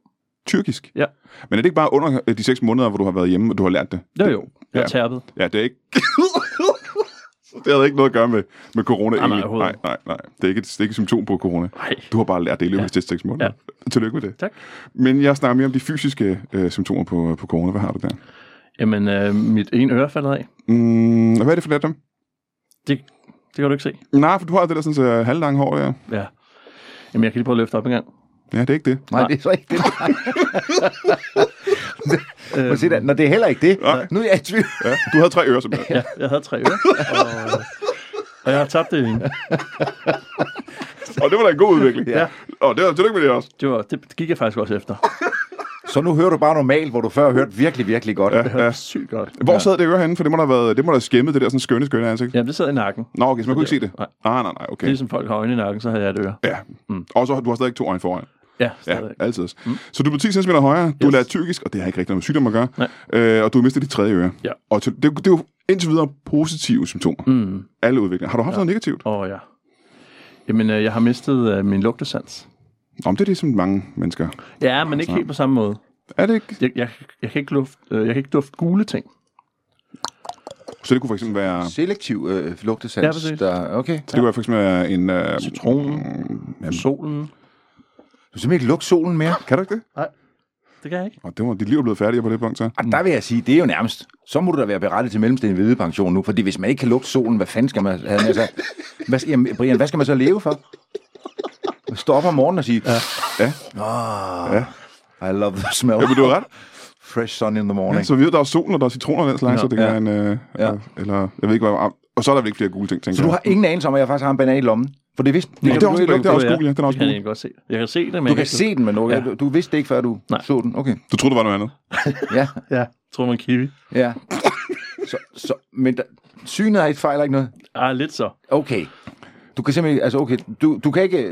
Tyrkisk? Ja. Men er det ikke bare under øh, de seks måneder, hvor du har været hjemme, og du har lært det? Jo, jo. Jeg er Ja. tærpet. Ja, det er ikke... det havde ikke noget at gøre med, med corona Nej, nej, egentlig. nej, nej, nej. Det er, ikke, det er ikke et symptom på corona. Nej. Du har bare lært det i løbet af Ja. de seks måneder. Ja. Tillykke med det. Tak. Men jeg snakker mere om de fysiske øh, symptomer på, på corona. Hvad har du der? Jamen, øh, mit ene øre falder af. Mm, hvad er det for let dem? Det, det kan du ikke se. Nej, for du har det der sådan, så halvlange hår der. Ja. Jamen, jeg kan lige prøve at løfte op en gang. Ja, det er ikke det. Nej, Nej. det er så ikke det. Men se når det er heller ikke det. Nej. Nu er jeg i tvivl. Ja, du havde tre ører simpelthen. Ja, jeg havde tre ører. og, og jeg har tabt det ene. Og det var da en god udvikling. Ja. Og det var tillykke med det også. Det, var, det gik jeg faktisk også efter. Så nu hører du bare normalt, hvor du før har hørt virkelig, virkelig godt. Ja, Det hørte ja. sygt godt. Hvor sad det øre henne? For det må da have været, det må da have skæmmet det der sådan skønne, skønne ansigt. Jamen, det sad i nakken. Nå, okay, så man kunne ikke se det. Nej. Ah, nej, nej, okay. Ligesom folk har øjne i nakken, så havde jeg et øre. Ja. Mm. Og så du har stadig to øjne foran. Ja, Ja, stadig. altid. Mm. Så du er 10 cm højere, du Yes. lært tyrkisk, og det har ikke rigtig noget med sygdom at gøre, Nej. øh, og du har mistet dit tredje øre. Ja. Og det, det er jo indtil videre positive symptomer. Mm. Alle udviklinger. Har du haft ja. noget negativt? Åh, oh, ja. Jamen, øh, jeg har mistet øh, min lugtesans. Om det er det, som mange mennesker... Ja, men ikke helt på samme måde. Er det ikke? Jeg, jeg, jeg, kan, ikke luft, øh, jeg kan ikke dufte gule ting. Så det kunne for eksempel være... Selektiv øh, lugtesans. Ja, præcis. der, okay. Så det kunne for eksempel være en... Øh, Citronen, solen. Du kan simpelthen ikke lugte solen mere. kan du ikke det? Nej, det kan jeg ikke. Og det var, dit liv er blevet færdigt på det punkt, så. Og der vil jeg sige, det er jo nærmest, så må du da være berettet til mellemstændig hvidepension nu, fordi hvis man ikke kan lugte solen, hvad fanden skal man have med sig? Hvad, jamen, Brian, hvad skal man så leve for? Stå op om morgenen og sige, Ja. ah, I love the smell. Ja, men du har ret. Fresh sun in the morning. Ja, så vi ved, der er solen, og der er citroner og den slags, Ja. så det kan Ja. være en... Øh, Ja. ja. Eller, jeg ved ikke, hvad... Og så er der vel ikke flere gule ting, tænker Så du har jeg. ingen anelse om, at jeg faktisk har en banan i lommen? For det vidste Ja, det er også, du, det er også Ja, gul, ja. Den er også det kan jeg egentlig godt se. Jeg kan se det, men du kan se den, men du, Ja. du, du vidste det ikke, før du Nej. så den. Okay. Du troede, det var noget andet. Ja, Ja, jeg tror man kiwi. ja. Så, så, men der, synet er et fejl, ikke noget? Ah, lidt så. Okay. Du kan simpelthen, altså okay, du, du kan ikke,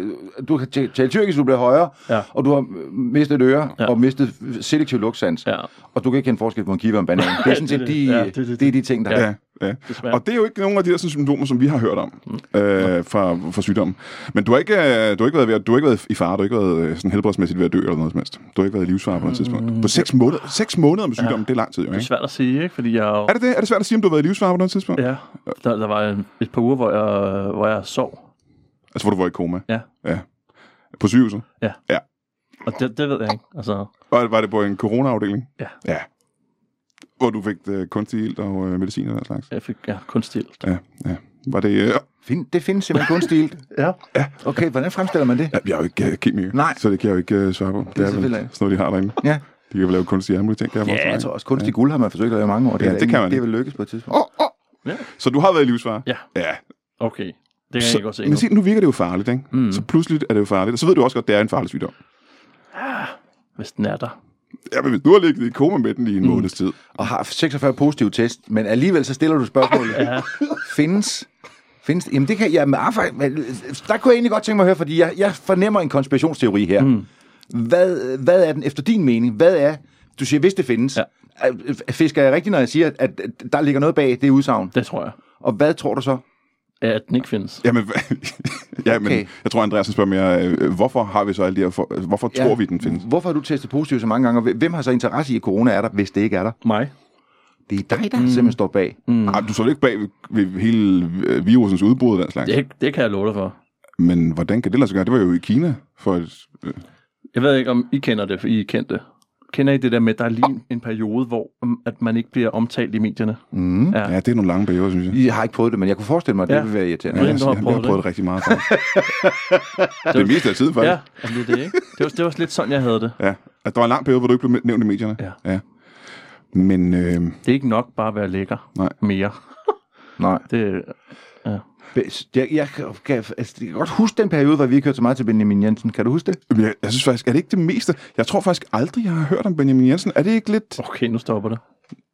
du kan tale tyrkisk, du bliver højere, Ja. og du har mistet et øre, Ja. og mistet selektiv lugtsans, Ja, og du kan ikke kende forskel på en kiwi og en banan. Det er sådan set det- de, ja, ja, det- det, det- er de ting, der Ja. er. Ja, ja. Og det er jo ikke nogle af de der sådan, symptomer, som vi har hørt om øh, fra, fra sygdommen. Men du har ikke, øh, du har ikke, været, ved, at- du har ikke været i fare, du har ikke været øh, sådan helbredsmæssigt ved at dø eller noget som helst. Du har ikke været i livsfare på noget tidspunkt. På seks måneder, seks måneder med sygdommen, det er lang tid jo, det er ikke? svært at sige, ikke? Fordi jeg jo... Er det det? Er det svært at sige, om du har været i livsfare på noget tidspunkt? Ja, der, der var et par uger, hvor jeg, hvor jeg sov. Altså, hvor du var i koma? Ja. Ja. På sygehuset? Og det, det ved jeg ikke. Altså, Var, var det på en corona-afdeling? Ja. Ja. Hvor du fik øh, kunstig ilt og øh, medicin og den slags? jeg fik ja, kun stilt. Ja, ja. Var det... Øh, Find, det findes simpelthen kun stilt. Ja. Okay, hvordan fremstiller man det? ja, jeg er jo ikke øh, kemiker, Nej. så det kan jeg jo ikke øh, svare på. Det, er vel selvfølgelig sådan noget, de har derinde. Ja, De kan vel lave kunstige mulige ting, ja jeg tror også, kunstig guld har man forsøgt at lave i mange år. Det, Ja, er det der kan man Det er vel lykkes på et tidspunkt. Åh, åh. Ja. Så du har været i livsfare? Ja. Ja. Okay. Det kan Så, jeg godt se men nu. se, nu virker det jo farligt, ikke? Mm. Så pludselig er det jo farligt. Og så ved du også godt, at det er en farlig sygdom. Hvis den er der. Ja, men hvis du har ligget i koma med den i en mm. måneds tid. Og har 46 positive test, men alligevel så stiller du spørgsmålet. Ja. findes Findes Jamen det kan jeg... Men, ah, men, der kunne jeg egentlig godt tænke mig at høre, fordi jeg, jeg fornemmer en konspirationsteori her. Mm. Hvad, hvad er den efter din mening? Hvad er... Du siger, hvis det findes. Ja. Fisker jeg rigtigt, når jeg siger, at, at der ligger noget bag det udsagn? Det tror jeg. Og hvad tror du så? At den ikke findes. Jamen, ja, men Okay. jeg tror, Andreas spørger mere, øh, hvorfor har vi så alle de her... For, hvorfor ja. tror vi, den findes? Hvorfor har du testet positivt så mange gange? Og hvem har så interesse i, at corona er der, hvis det ikke er der? Mig. Det er dig, der mm. simpelthen står bag. Mm. Ej, du står ikke bag ved, ved hele øh, virusens udbrud og den slags. Det, det kan jeg love dig for. Men hvordan kan det lade sig gøre? Det var jo i Kina for et... Øh, Jeg ved ikke, om I kender det, for I kendte det. Kender I det der med, at der er lige en, periode, hvor um, at man ikke bliver omtalt i medierne? Mm. Ja. ja, det er nogle lange perioder, synes jeg. Jeg har ikke prøvet det, men jeg kunne forestille mig, at det Ja. ville være irriterende. Ja, jeg, jeg, jeg, prøvet har det. prøvet det rigtig meget, faktisk. det meste af tiden, faktisk. Ja, altså, det er det, ikke? Det var, det var lidt sådan, jeg havde det. Ja. At der var en lang periode, hvor du ikke blev nævnt i medierne. Ja. ja. Men øh, Det er ikke nok bare at være lækker Nej. mere. Nej. Det, ja. Jeg, jeg, kan, altså, jeg kan godt huske den periode, hvor vi ikke hørte så meget til Benjamin Jensen. Kan du huske det? jeg, jeg synes faktisk, er det ikke det meste? Jeg tror faktisk aldrig, jeg har hørt om Benjamin Jensen. Er det ikke lidt... Okay, nu stopper det.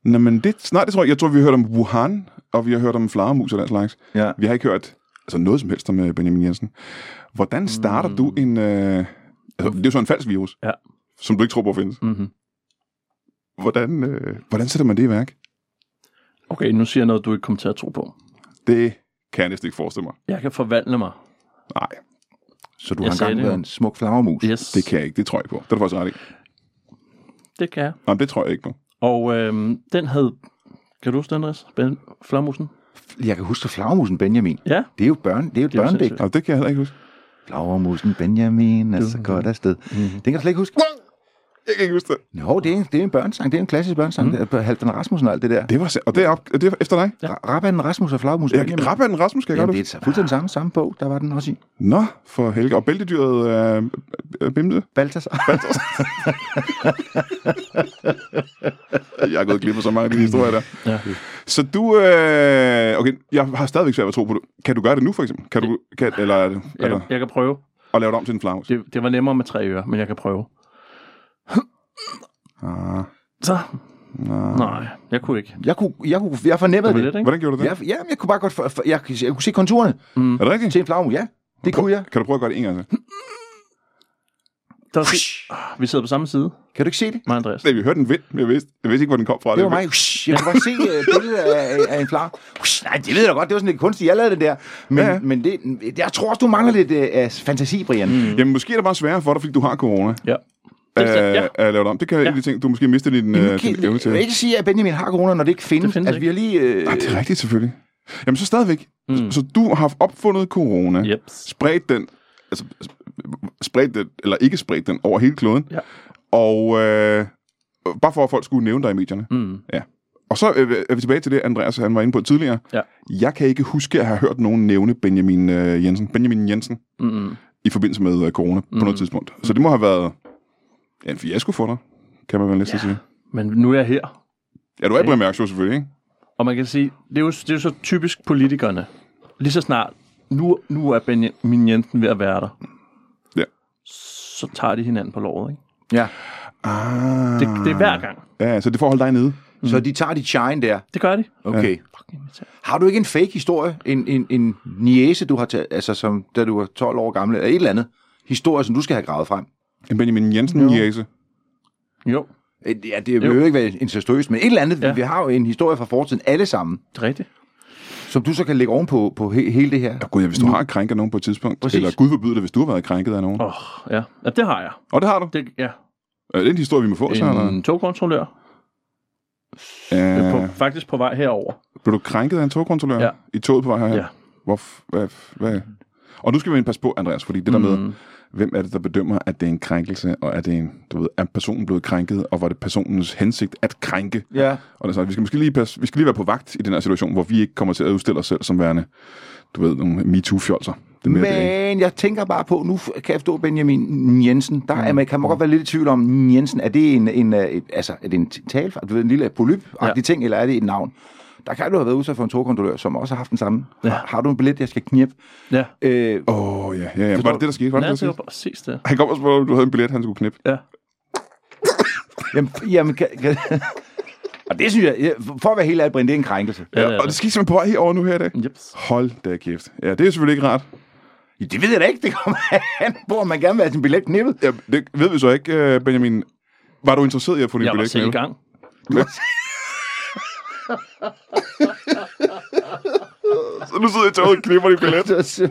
Nå, men det, nej, det tror jeg. Jeg tror, vi har hørt om Wuhan, og vi har hørt om flagermus og den slags. Ja. Vi har ikke hørt altså noget som helst om øh, Benjamin Jensen. Hvordan starter mm. du en... Øh, altså, det er jo så en falsk virus, Ja. som du ikke tror på findes. Mm-hmm. Hvordan, øh, hvordan sætter man det i værk? Okay, nu siger jeg noget, du ikke kommer til at tro på. Det kan jeg næsten ikke forestille mig. Jeg kan forvandle mig. Nej, Så du Jeg har engang været en smuk flagermus. Yes, det kan jeg ikke. Det tror jeg ikke på. Det er du faktisk ret i. det kan jeg. Nej, men det tror jeg ikke på. Og øhm, den havde... Kan du huske den, Andreas? Ben Flammusen? Jeg kan huske flagermusen Benjamin. Ja. Det er jo børn, det er jo et børnedigt. Og det kan jeg heller ikke huske. Flagermusen Benjamin er så godt afsted. Mm-hmm. Den kan du slet ikke huske. Jeg kan ikke huske det. Jo, det er, det er en børnesang. Det er en klassisk børnesang. Mm. Det er Halvdan Rasmussen og alt det der. Det var, og det er, op, det er efter dig? Ja. Ra- Rabatten Rasmus og Flagermusen Ja. Rabatten Rasmus, kan jeg Jamen, godt det er fuldstændig samme, samme bog, der var den også i. Nå, for helge. Og bæltedyret er øh, Bimse. Balthasar. Jeg har gået glip af så mange af de historier der. Ja. Så du... Øh, okay, jeg har stadigvæk svært ved at tro på det. Kan du gøre det nu, for eksempel? Kan du, kan, eller er det, Jeg, eller, kan- jeg kan prøve. og lave det om til en flagermus? Det, det var nemmere med tre ører, men jeg kan prøve. Ah, Så. Nej, jeg kunne ikke. Jeg kunne, jeg kunne, jeg fornemmede Det det. lidt, ikke? hvordan gjorde du det? Jeg, ja, jeg kunne bare godt, for, for, jeg, jeg kunne se konturerne Er det rigtigt? til en flagermus. Ja, det kunne jeg. Kan du prøve at gøre det en gang til? Der Ah, vi sidder på samme side, Kan du ikke se det? og Andreas. Nej, vi hørte den vind, men jeg vidste, jeg vidste ikke, hvor den kom fra. Det var mig. Jeg kunne bare se uh, billedet af, af en flager. Nej, det ved jeg godt. Det var sådan lidt kunstigt. Jeg lavede det der. Men, Ja, men det, jeg tror også, du mangler lidt uh, af fantasi, Brian. Mm. Jamen, måske er det bare sværere for dig, fordi du har corona. Ja. Det er- ja. er lavet om. Det kan ja. Ja. de ting, du måske mistede din, Nu øh, din evne jeg til. vil ikke sige, at Benjamin har corona, når det ikke findes. Det findes altså, vi har lige... Øh, Nej, det er rigtigt selvfølgelig. Jamen så stadigvæk. Mm. Mm. Så du har opfundet corona, Yep. spredt den, altså spredt den, eller ikke spredt den over hele kloden. Ja. Og øh, bare for at folk skulle nævne dig i medierne. Mm. Og så øh, er vi tilbage til det, Andreas han var inde på tidligere. Ja. Jeg kan ikke huske at have hørt nogen nævne Benjamin øh, Jensen, Benjamin Jensen Mm. i forbindelse med øh, corona mm. på noget tidspunkt. Så det må have været ja, en fiasko for dig, kan man vel næsten ja. sige. Men nu er jeg her. Ja, du er på en mærkshow selvfølgelig, ikke? Og man kan sige, det er jo, det er jo så typisk politikerne. Lige så snart, nu, nu er Benjamin Jensen ved at være der. Ja. Så tager de hinanden på låret, ikke? ja. Ah. Det, det er hver gang. Ja, så det får holde dig nede. Så de tager dit shine der. Det gør de. Okay. Irriterende. Har du ikke en fake historie? En, en, en niese, du har taget, altså som, da du var 12 år gammel, eller et eller andet historie, som du skal have gravet frem? En Benjamin Jensen jæse. Jo, Øh, Ja, det vil jo ikke være incestuøst, men et eller andet. Ja. Vi har jo en historie fra fortiden, alle sammen, det er rigtigt. som du så kan lægge ovenpå på he, hele det her. Ja, gud, ja, hvis du har krænket nogen på et tidspunkt, Præcis. eller Gud forbyde det, hvis du har været krænket af nogen. Åh, oh, ja. ja. det har jeg. Og det har du. Det, ja. Er det en historie, vi må få, så? Eller? En togkontrollør. Ja. På, faktisk på vej herover. Blev du krænket af en togkontrollør Ja. i toget på vej herhen? Ja. Hvor, hvad, hvad? Og nu skal vi passe på, Andreas, fordi det der med, Mm. Hvem er det, der bedømmer, at det er en krænkelse, og er det en, du ved, er personen blevet krænket, og var det personens hensigt at krænke? Ja. Og det sådan, vi skal måske lige, passe, vi skal lige være på vagt i den her situation, hvor vi ikke kommer til at udstille os selv som værende, du ved, nogle MeToo-fjolser. Det er mere det? Men jeg tænker bare på, nu kan jeg forstå Benjamin Jensen, der er man, kan man godt være lidt i tvivl om, Jensen, er det en, en, øh, et, altså, er det en talfejl, du ved, en lille polyp ja. Ja. ting, eller er det et navn? Der kan du have været udsat for en togkontrollør, som også har haft den samme. Ja. Har, har, du en billet, jeg skal knippe? Ja. Øh, Åh, oh, ja, ja, ja. Var det det, der skete? Var det Nej, det, der det var skete? præcis det. Han kom og spurgte, om du havde en billet, han skulle knippe. Ja. jamen, jamen kan, kan, og det synes jeg, ja, for at være helt ærlig, Brind, det er en krænkelse. Ja, Ja, det er og det skete simpelthen på vej herover nu her i dag. Jeps. Hold da kæft. Ja, det er selvfølgelig ikke rart. Ja, det ved jeg da ikke, det kommer an på, om man gerne vil have sin billet knippet. Ja, det ved vi så ikke, øh, Benjamin. Var du interesseret i at få din Jeg var billet selv i knippet? gang. Så nu sidder jeg og knipper din billet.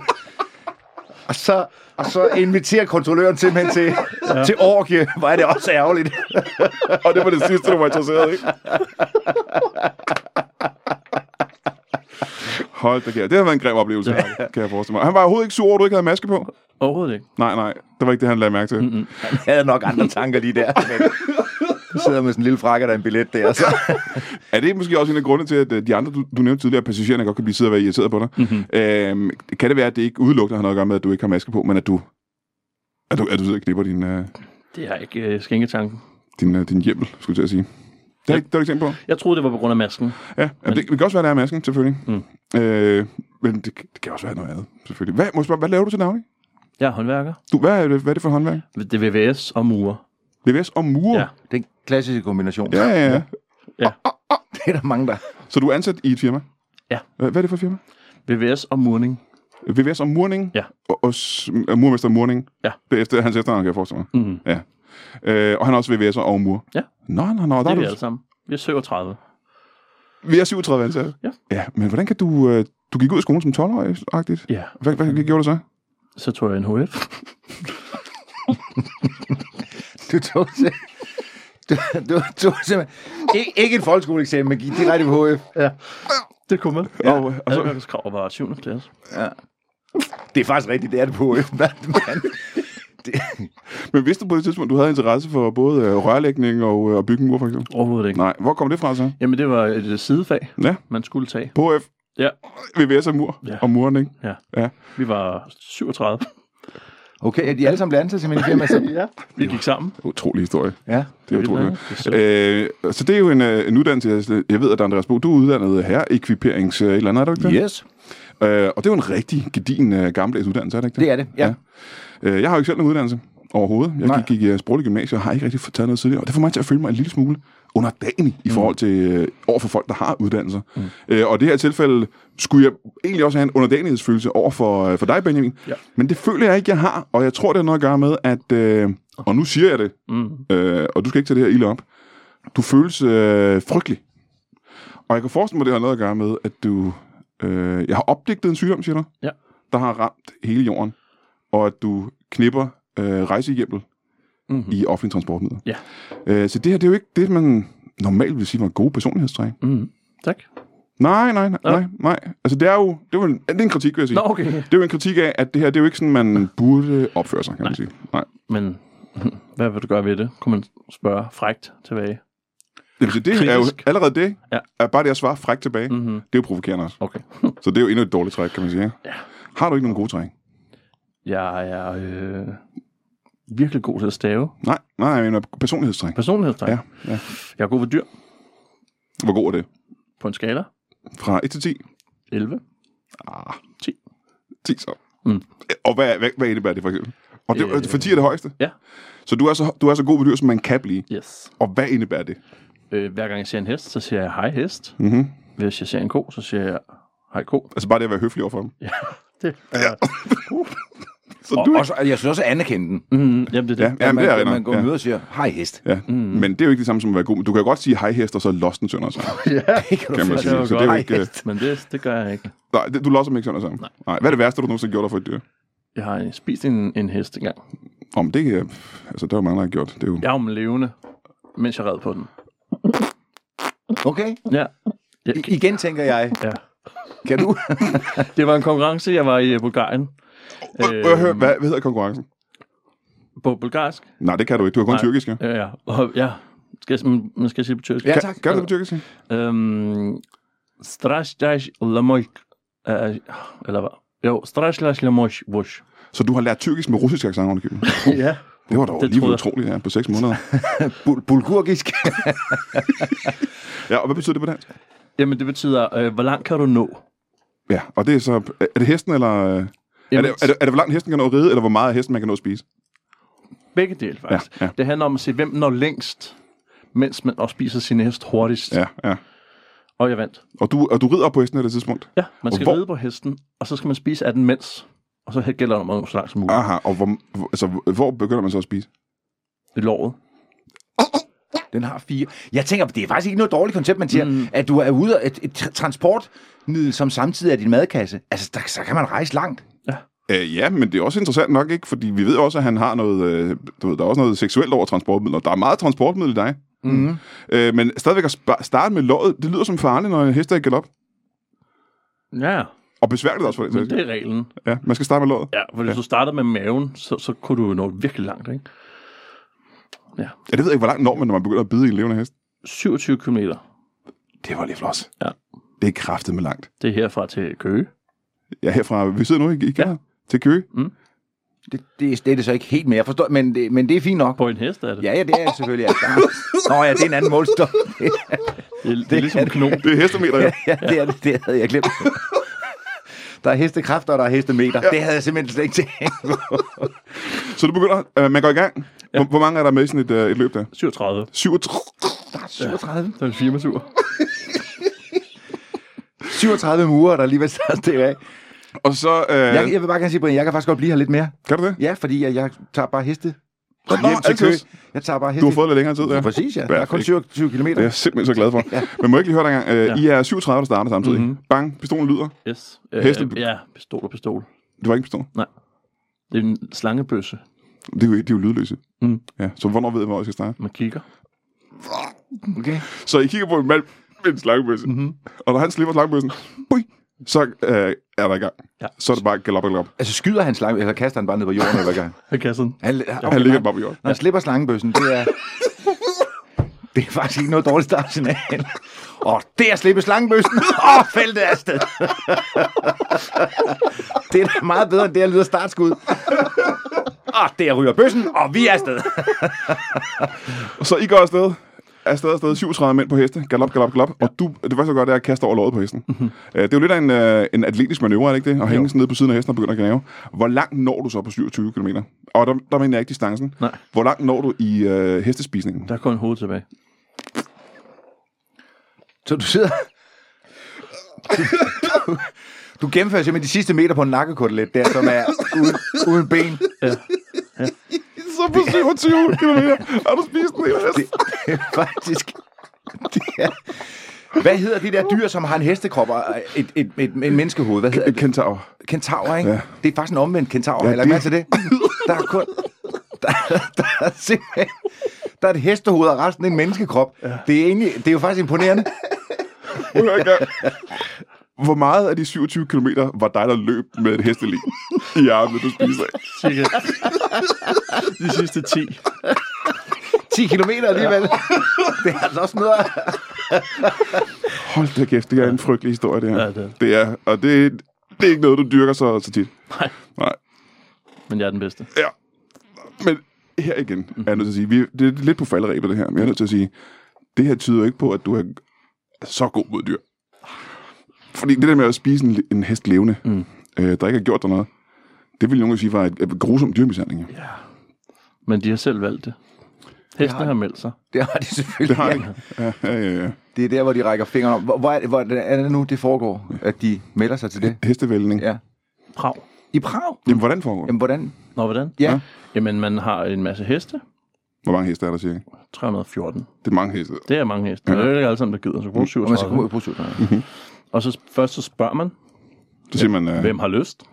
Og så, og så inviterer kontrolløren simpelthen til, ja. til orgie. Hvor er det også ærgerligt. Og det var det sidste, du var interesseret i. Hold da kæft. Det har været en grim oplevelse, kan jeg forestille mig. Han var overhovedet ikke sur over, at du ikke havde maske på. Overhovedet ikke. Nej, nej. Det var ikke det, han lagde mærke til. Mm-hmm. Han havde nok andre tanker lige der. Men du sidder med sådan en lille frakker, der er en billet der. Så. Er det måske også en af grundene til, at øh, de andre, du, du nævnte tidligere, passagererne godt kan blive siddet og være irriteret på dig? Mm-hmm. Øhm, kan det være, at det ikke udelukkende har noget at gøre med, at du ikke har maske på, men at du, at du, at du sidder og knipper din, øh, Det er ikke øh, skænketanken. din, øh, din hjemmel, skulle jeg til at sige? Det har, ikke, det har ikke tænkt på? Jeg troede, det var på grund af masken. Ja, men... det, det kan også være, det er masken, selvfølgelig. Mm. Øh, men det, det kan også være noget andet, selvfølgelig. Hvad, må jeg spørge, hvad laver du til navn? Jeg er håndværker. Du, hvad, er det, hvad er det for håndværk? Det er VVS og mure. VVS og mure? Ja. Det er en klassisk kombination. Ja, ja, ja. Ja. Det er der mange, der... Så du er ansat i et firma? Ja. Hvad, er det for et firma? VVS og murning. VVS og murning? Ja. Og, og murmester Murning? Ja. Det er efter hans efternavn, kan jeg forestille mig. Mm. Ja. Øh, og han er også VVS'er og mur? Ja. Nå, nå, nå. Der Det er er vi du, alle sammen. Vi er 37. vi er 37 ansatte? Ja. Ja, men hvordan kan du... Øh, du gik ud af skolen som 12-årig-agtigt? Ja. Hvad, hvad gjorde du så? Så tog jeg en HF. Du tog til... Du, du tog simpelthen... Ikke, ikke en folkeskoleeksamen, men gik direkte på HF. Ja. Det kunne man. Ja. Og, og så, Adgangskrav var 7. klasse. Det er faktisk rigtigt, det er det på HF. Man, man, men vidste du på det tidspunkt, du havde interesse for både øh, rørlægning og, øh, og byggemur, for eksempel? Overhovedet ikke. Nej, hvor kom det fra så? Jamen, det var et øh, sidefag, Ja, man skulle tage. på F. Ja. VVS og mur. Ja. Og murning. Ja. Ja. Vi var 37. okay, er de alle sammen blevet ansat simpelthen i firma? ja. Vi gik sammen. Utrolig historie. Ja. Det er utroligt. Det er Øh, så det er jo en, øh, en uddannelse, jeg- jeg ved, at Andreas Bo, du er uddannet her, ekviperings øh, et eller andet, er du ikke det? Yes, Øh, og det er jo en rigtig gedin øh, gammeldags uddannelse, er det ikke det? det er det. Ja. Ja. Øh, jeg har jo ikke selv nogen uddannelse overhovedet. Jeg Nej. gik, gik i sproglig gymnasie og har ikke rigtig fået taget noget tidligere. Og det får mig til at føle mig en lille smule underdanig i forhold til øh, over for folk, der har uddannelser. Mm. Øh, og i det her tilfælde skulle jeg egentlig også have en underdanighedsfølelse over for, øh, for dig, Benjamin. Ja. Men det føler jeg ikke, jeg har. Og jeg tror, det har noget at gøre med, at... Øh, og nu siger jeg det, Mm. øh, og du skal ikke tage det her ilde op. Du føles øh, frygtelig. Og jeg kan forestille mig, det har noget at gøre med, at du... Øh, jeg har opdigtet en sygdom, siger du? Ja. Der har ramt hele jorden. Og at du knipper øh, rejsehjemmel mm-hmm. i offentlige transportmidler. Ja. Øh, så det her, det er jo ikke det, man normalt vil sige var gode personlighedstræk. Mm. Tak. Nej, nej, nej, nej, nej. Altså, det er jo, det er, jo en, det er en kritik, vil jeg sige. Nå, okay. Det er jo en kritik af, at det her, det er jo ikke sådan, man burde opføre sig, kan man sige. Nej. Men hvad vil du gøre ved det? Kunne man spørge frægt tilbage? Det, sige, det er jo allerede det, Ja. at bare det at svare frækt tilbage, Mm-hmm. det er jo provokerende også. Okay. Så det er jo endnu et dårligt træk, kan man sige. Ja. Har du ikke nogen gode træk? Jeg er øh, virkelig god til at stave. Nej, nej, mener personlighedstræk. Personlighedstræk. Ja, ja. Jeg er god ved dyr. Hvor god er det? På en skala. Fra 1 til 10? 11. Ah, 10. 10 så. Mm. Og hvad, hvad, hvad indebærer det for eksempel? Og det, Øh, for 10 er det højeste? Ja. Så du er så, du er så god ved dyr, som man kan blive. Yes. Og hvad indebærer det? Øh, hver gang jeg ser en hest, så siger jeg hej hest. Mm-hmm. Hvis jeg ser en ko, så siger jeg hej ko. Altså bare det at være høflig overfor dem. Det. Ja. Så Og, du er og så, jeg synes også at anerkende den. Mm, jamen, det er Ja, det. jamen, man, det er man går ja. ud og siger, hej hest. Ja. Mm. Men det er jo ikke det samme som at være god. Du kan jo godt sige hej hest, og så lost den sønder sig. Ja. Det kan du Kan man sige. Så det er jo ikke... hest. Men det, det gør jeg ikke. Nej, det, du losser dem ikke sønder sammen. Nej. Nej. Hvad er det værste, du nogensinde har gjort dig for et dyr? Jeg har spist en, en hest engang. Om det er... Altså, det er jo mange, der har gjort. Det er jo... Jeg er jo levende, mens jeg red på den. Okay. Ja. ja. I, igen tænker jeg, ja. kan du? Det var en konkurrence, jeg var i Bulgarien. Øh, hvad, hvad, hvad hedder konkurrencen? På bulgarsk. Nej, det kan du ikke. Du har kun Nej. tyrkisk, ja. Ja, ja. Og, ja. Skal jeg, man skal sige på tyrkisk? Ja, tak. kan du det på tyrkisk? Øhm, Strasdash Lamoik. Øh, eller hvad? Jo, Strasdash Lamoik Vush. Så du har lært tyrkisk med russisk accent under køben. Ja. Det var dog Det lige utroligt, ja, på seks måneder. Bul- bulgurgisk. Ja, og hvad betyder det på dansk? Jamen, det betyder, øh, hvor langt kan du nå? Ja, og det er så... Er det hesten, eller... øh, Er Jamen, det, er, det, er det, hvor langt hesten kan nå at ride, eller hvor meget af hesten man kan nå at spise? Begge dele, faktisk. Ja, ja. Det handler om at se, hvem når længst, mens man også spiser sin hest hurtigst. Ja, ja. Og jeg vandt. Og du, og du rider op på hesten på det tidspunkt? Ja, man skal hvor- ride på hesten, og så skal man spise af den mens. Og så gælder det om så langt som muligt. Aha, og hvor, hvor- altså, hvor begynder man så at spise? I låret. Den har fire. Jeg tænker, det er faktisk ikke noget dårligt koncept, man siger, mm. at du er ude af et, et tra- transportmiddel, som samtidig er din madkasse. Altså, der, så kan man rejse langt. Øh, ja, men det er også interessant nok, ikke? Fordi vi ved også, at han har noget... Øh, du ved, der er også noget seksuelt over transportmidler. Der er meget transportmiddel i dig. Mm. Øh, men stadigvæk at spa- starte med låget, det lyder som farligt, når en hest er i galop. Ja, Og besværligt også for det. men det er reglen. Ja, man skal starte med låget. Ja, for hvis Ja. du starter med maven, så, så kunne du nå virkelig langt, ikke? Ja. Ja, det ved jeg ikke, hvor langt når man, når man begynder at bide i en levende hest. 27 km. Det var lige flot. Ja. Det er kraftet med langt. Det er herfra til Køge. Ja, herfra, vi sidder nu i, i ja. Til Køge. Det, det, det er det så ikke helt mere, forstår, men, det, men det er fint nok. På en hest er det. Ja, ja, det er selvfølgelig. Ja. Der- Nå ja, det er en anden målstok. Det er, det er ligesom en kanon. Det er hestemeter, ja. ja, det er det. Det havde jeg glemt. Der er hestekræfter, og der er hestemeter. Ja. Det havde jeg simpelthen slet ikke tænkt. Så du begynder, øh, man går i gang. Ja. Hvor, hvor, mange er der med i sådan et, øh, et løb der? 37. 37. Der er 37. Det er en firmatur. 37 murer, der lige vil starte det af. Og så... Øh, Jeg, jeg vil bare gerne sige, Brian, jeg kan faktisk godt blive her lidt mere. Kan du det? Ja, fordi jeg, jeg tager bare heste. Nå, Hjem til. Køge. Jeg tager bare heste. Du har fået lidt længere tid, ja. Præcis, ja. Der er kun Perfekt. 27 km. Det er jeg simpelthen så glad for. Men må jeg ikke lige høre dig en gang? Øh, Ja. I er 37, der starter samtidig. Mhm. Mm-hmm. Bang, pistolen lyder. Yes. Øh, Heste- ja, pistol og pistol. Det var ikke en pistol. Det er en slangebøsse. Det er jo, de er jo lydløse. Mm. Ja, så hvornår ved jeg, hvor jeg skal starte? Man kigger. Okay. Så I kigger på en mand med en slangebøsse. Mm-hmm. Og når han slipper slangebøssen, bui, så øh, er der i gang. Ja. Så er det bare galop, galop. Altså skyder han slange, eller kaster han bare ned på jorden, eller hvad? Jeg kan sådan. Han, okay, Han ligger bare på jorden. Når han slipper slangebøssen, det er... Det er faktisk ikke noget dårligt startsignal. Og det er at slippe slangebøssen. Åh, oh, feltet er afsted. det er da meget bedre, end det, at lyder startskud. Åh, oh, det er ryger bøssen, og vi er afsted. Og så I går afsted. Afsted, afsted, 37 mænd på heste. Galop, galop, galop. Ja. Og du, det første, du gør, det er at kaste over låret på hesten. Mm-hmm. det er jo lidt af en, øh, en atletisk manøvre, er det ikke det? At hænge sådan ned på siden af hesten og begynde at gnave. Hvor langt når du så på 27 km? Og der, der mener jeg ikke distancen. Nej. Hvor langt når du i øh, hestespisningen? Der er kun en hoved tilbage. Så du sidder... Du, du gennemfører simpelthen de sidste meter på en nakkekotelet der, som er uden, uden ben. Så på 27 km har du spist en hel hest. Det, det er faktisk... Det er, hvad hedder de der dyr, som har en hestekrop og et, et, et, et menneskehoved? Hvad hedder Et det? kentaur. Kentaur, ikke? Ja. Det er faktisk en omvendt kentaur. Ja, Eller det- det... til det? Der er kun... Der, der, er simpelthen, der er et hestehoved og resten en menneskekrop. Ja. Det, er egentlig, det er jo faktisk imponerende. Hvor meget af de 27 km var dig, der løb med et hestelig i armen, du spiste af? Cirka de sidste 10. 10 kilometer alligevel. Ja. Det er altså også noget. Hold da kæft, det er en frygtelig historie, det her. Ja, det er. det er. Og det, det er ikke noget, du dyrker så, så tit. Nej, Nej. men jeg er den bedste. Ja. Men her igen er jeg nødt til at sige, vi, det er lidt på falderæbet det her, men jeg er nødt til at sige, det her tyder ikke på, at du er så god mod dyr. Fordi det der med at spise en, en hest levende, mm. øh, der ikke har gjort dig noget, det vil nogen sige var et, et grusomt dyrmishandling. jo. Men de har selv valgt det. Hestene har har de. meldt sig. Det har de selvfølgelig. Det har jeg ja, ja, ja, ja. Det er der, hvor de rækker fingeren op. Hvor, hvor, er, det, hvor er det nu, det foregår, at de melder sig til det? Hestevælning. Ja. Ja. Prag. I Prag? Jamen, hvordan foregår det? Jamen, hvordan? Nå, hvordan? Ja. Ja. Jamen, man har en masse heste. Hvor mange heste er der, cirka? 314. Det er mange heste. Det er mange heste. Det er jo ikke alle sammen, der gider. Så bruger Og man skal ud 37. Og så først så spørger man, Så siger man, øh, hvem har lyst? så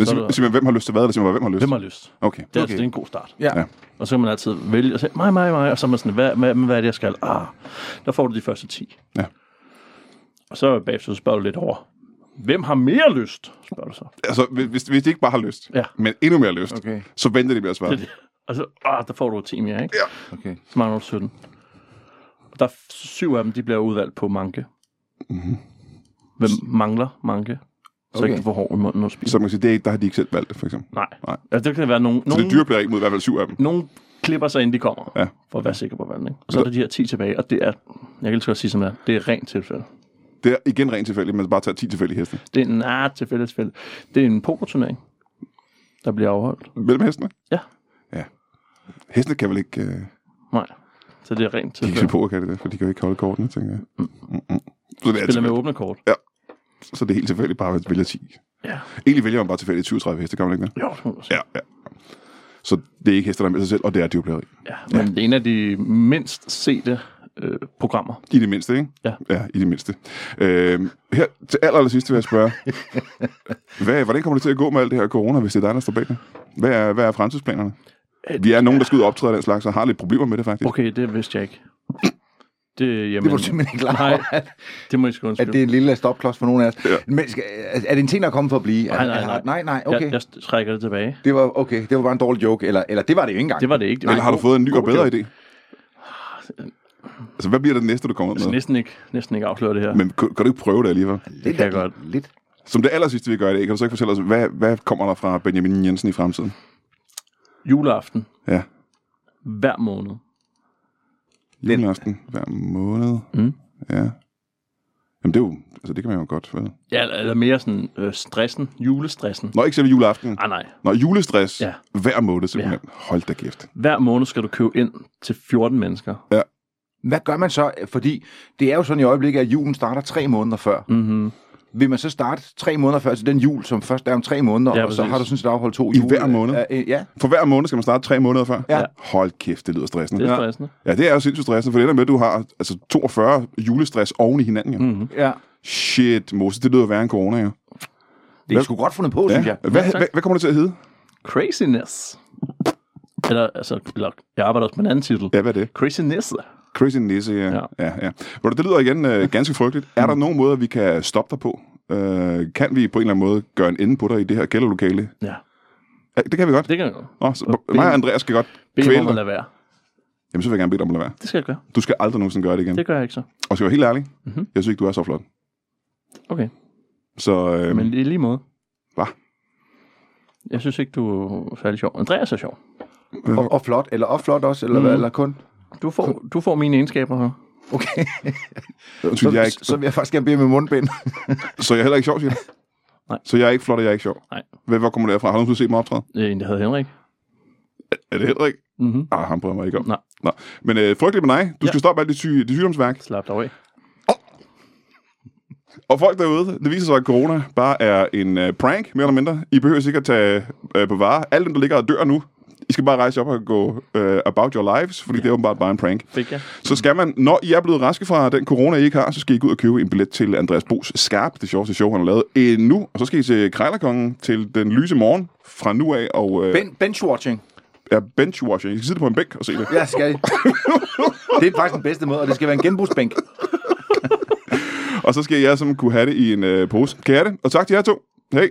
er siger, der- siger man, hvem har lyst til hvad, eller siger man, hvem har lyst? Hvem har lyst? Okay. Det er, okay. det er en god start. Ja. Ja. Og så kan man altid vælge og sige, mig, mig, mig, og så er man sådan, hvad, hvad, hvad er det, jeg skal? Ah, der får du de første 10. Ja. Og så bagefter så spørger du lidt over, hvem har mere lyst? Spørger du så. Altså, hvis, hvis de ikke bare har lyst, Ja. men endnu mere lyst, Okay. så venter de med at svare. Det det. Og så, ah, der får du 10 mere, ikke? Ja. Okay. Så mangler du 17. Og der er syv af dem, de bliver udvalgt på manke. Mhm. Hvem mangler manke? Så Okay. ikke du får hår i munden og spiser. Så man kan sige, det er ikke, der har de ikke selv valgt det, for eksempel. Nej. Nej. Altså, det kan være nogen, Så det er nogen, dyreplejer ikke mod i hvert fald syv af dem. nogen klipper sig, inden de kommer. Ja. For at være sikker på valget. Ikke? Og så er der de her 10 tilbage, og det er, jeg kan lige så godt sige som det er, det er rent tilfælde. Det er igen rent tilfældigt, men bare tager 10 tilfældige heste. Det er en nej, tilfælde, tilfælde. Det er en pokerturnering, der bliver afholdt. Mellem hestene? Ja. Ja. Hestene kan vel ikke... Øh, de Nej, så det er rent kan ikke tilfælde. se på, kan det det, for de kan jo ikke holde kortene, tænker jeg. Mm. Mm-mm. Så, det er Spiller med tilfældigt. åbne kort. Så det er helt tilfældigt bare at vælge 10. Ja. Egentlig vælger man bare tilfældigt 37 heste, kan man ikke det? Jo, det må man sige. Ja, ja. Så det er ikke hester, der er med sig selv, og det er dyreplegeri. ja. Men det er en af de mindst sete øh, programmer. I det mindste, ikke? Ja. Ja, i det mindste. Øh, her til aller, aller sidste vil jeg spørge. hvad, hvordan kommer det til at gå med alt det her corona, hvis det er dig, der står bag det? Hvad er, hvad er fremtidsplanerne? Vi er nogen, der skal ud og optræde den slags, og har lidt problemer med det, faktisk. Okay, det vidste jeg ikke. Det, jamen, Det var du simpelthen ikke klar Nej, det må I sgu at undskylde. det er en lille stopklods for nogen af os. Ja. Men skal, er det en ting, der er kommet for at blive? Nej, nej, nej. nej, nej, okay. Jeg, jeg trækker det tilbage. Det var okay. Det var bare en dårlig joke, eller, eller det var det jo ikke engang. Det var det ikke. Det var Eller har du fået en ny og bedre joke. idé? Altså, hvad bliver det næste, du kommer Jeg med? næsten ikke, næsten ikke afsløre det her. Men kan, kan du ikke prøve det alligevel? lidt, kan jeg godt. Lidt. Som det aller sidste, vi gør i dag, kan du så ikke fortælle os, hvad, hvad kommer der fra Benjamin Jensen i fremtiden? Juleaften, Ja, hver måned. Juleaften hver måned. Mm. Ja. Jamen, det er jo, altså det kan man jo godt, vel? Ja, eller mere sådan øh, stressen, julestressen. Nå, ikke selve juleaften. Ah, nej. Nå, julestress Ja. hver måned simpelthen. Hold da kæft. Hver måned skal du købe ind til 14 mennesker. Hvad gør man så? Fordi det er jo sådan i øjeblikket, at julen starter tre måneder før. Mm-hmm. Vil man så starte tre måneder før til den jul, som først er om tre måneder, Ja, og så har du sådan set afholdt to I jule? hver måned? Ja, ja. For hver måned skal man starte tre måneder før? Ja. Hold kæft, det lyder stressende. Det er ja. stressende. ja, det er jo sindssygt stressende, for det ender med, at du har altså 42 julestress oven i hinanden. Mm. Mm-hmm. ja. Shit, Moses, det lyder værre end corona, jo. Det er Hvad- sgu godt fundet på, synes Ja. jeg. Hvad, Ja, hvad kommer det til at hedde? Craziness. Eller, altså, eller, jeg arbejder også med en anden titel. Ja, hvad er det? Craziness. Crazy Nisse, ja. Ja. ja. ja, det lyder igen øh, ganske frygteligt. Er der nogen måde, vi kan stoppe dig på? Øh, kan vi på en eller anden måde gøre en ende på dig i det her kælderlokale? Ja, Ja, det kan vi godt. det kan jeg godt. Nå, så, På mig og Andreas skal godt kvæle mig om at dig. lade være. Jamen, så vil jeg gerne bede dig om at lade være. Det skal jeg gøre. Du skal aldrig nogensinde gøre det igen. Det gør jeg ikke så. Og skal jeg være helt ærlig, Mhm. jeg synes ikke, du er så flot. Okay, Så øh, men i lige måde. Hvad? Jeg synes ikke, du er særlig sjov. Andreas er sjov. Og, og flot, eller og flot også, eller, Mm. hvad, eller kun? Du får, du får mine egenskaber her. Okay. undskyld, Så, jeg er ikke, så vil jeg faktisk gerne bede med mundbind. så jeg er heller ikke sjov, siger? Nej. Så jeg er ikke flot, og jeg er ikke sjov? Nej. Hvad, hvor kommer det derfra? Har du nogensinde set mig optræde? Det er en, der hedder Henrik. Er det Henrik? Mm-hmm. Ah, ham bryder mig ikke om. Nej. Nå. Men øh, frygteligt med dig. Du Ja. skal stoppe alt dit, syg, dit sygdomsværk. Slap dig af. Og folk derude, det viser sig, at corona bare er en uh, prank, mere eller mindre. I behøver ikke at tage uh, på vare. Alle dem, der ligger og dør nu, i skal bare rejse op og gå øh, about your lives, fordi ja. det er åbenbart bare en prank. Fik jeg. Så skal man, når I er blevet raske fra den corona, I ikke har, så skal I gå ud og købe en billet til Andreas Bos Skarp, det sjoveste show, han har lavet endnu. Og så skal I se Krejlerkongen til den lyse morgen fra nu af. Og, øh, ben- benchwatching er benchwashing. I skal sidde på en bænk og se det. Ja, skal I. Det er faktisk den bedste måde, og det skal være en genbrugsbænk. og så skal jeg som kunne have det i en øh, pose. Kan jeg det? Og tak til jer to. Hej.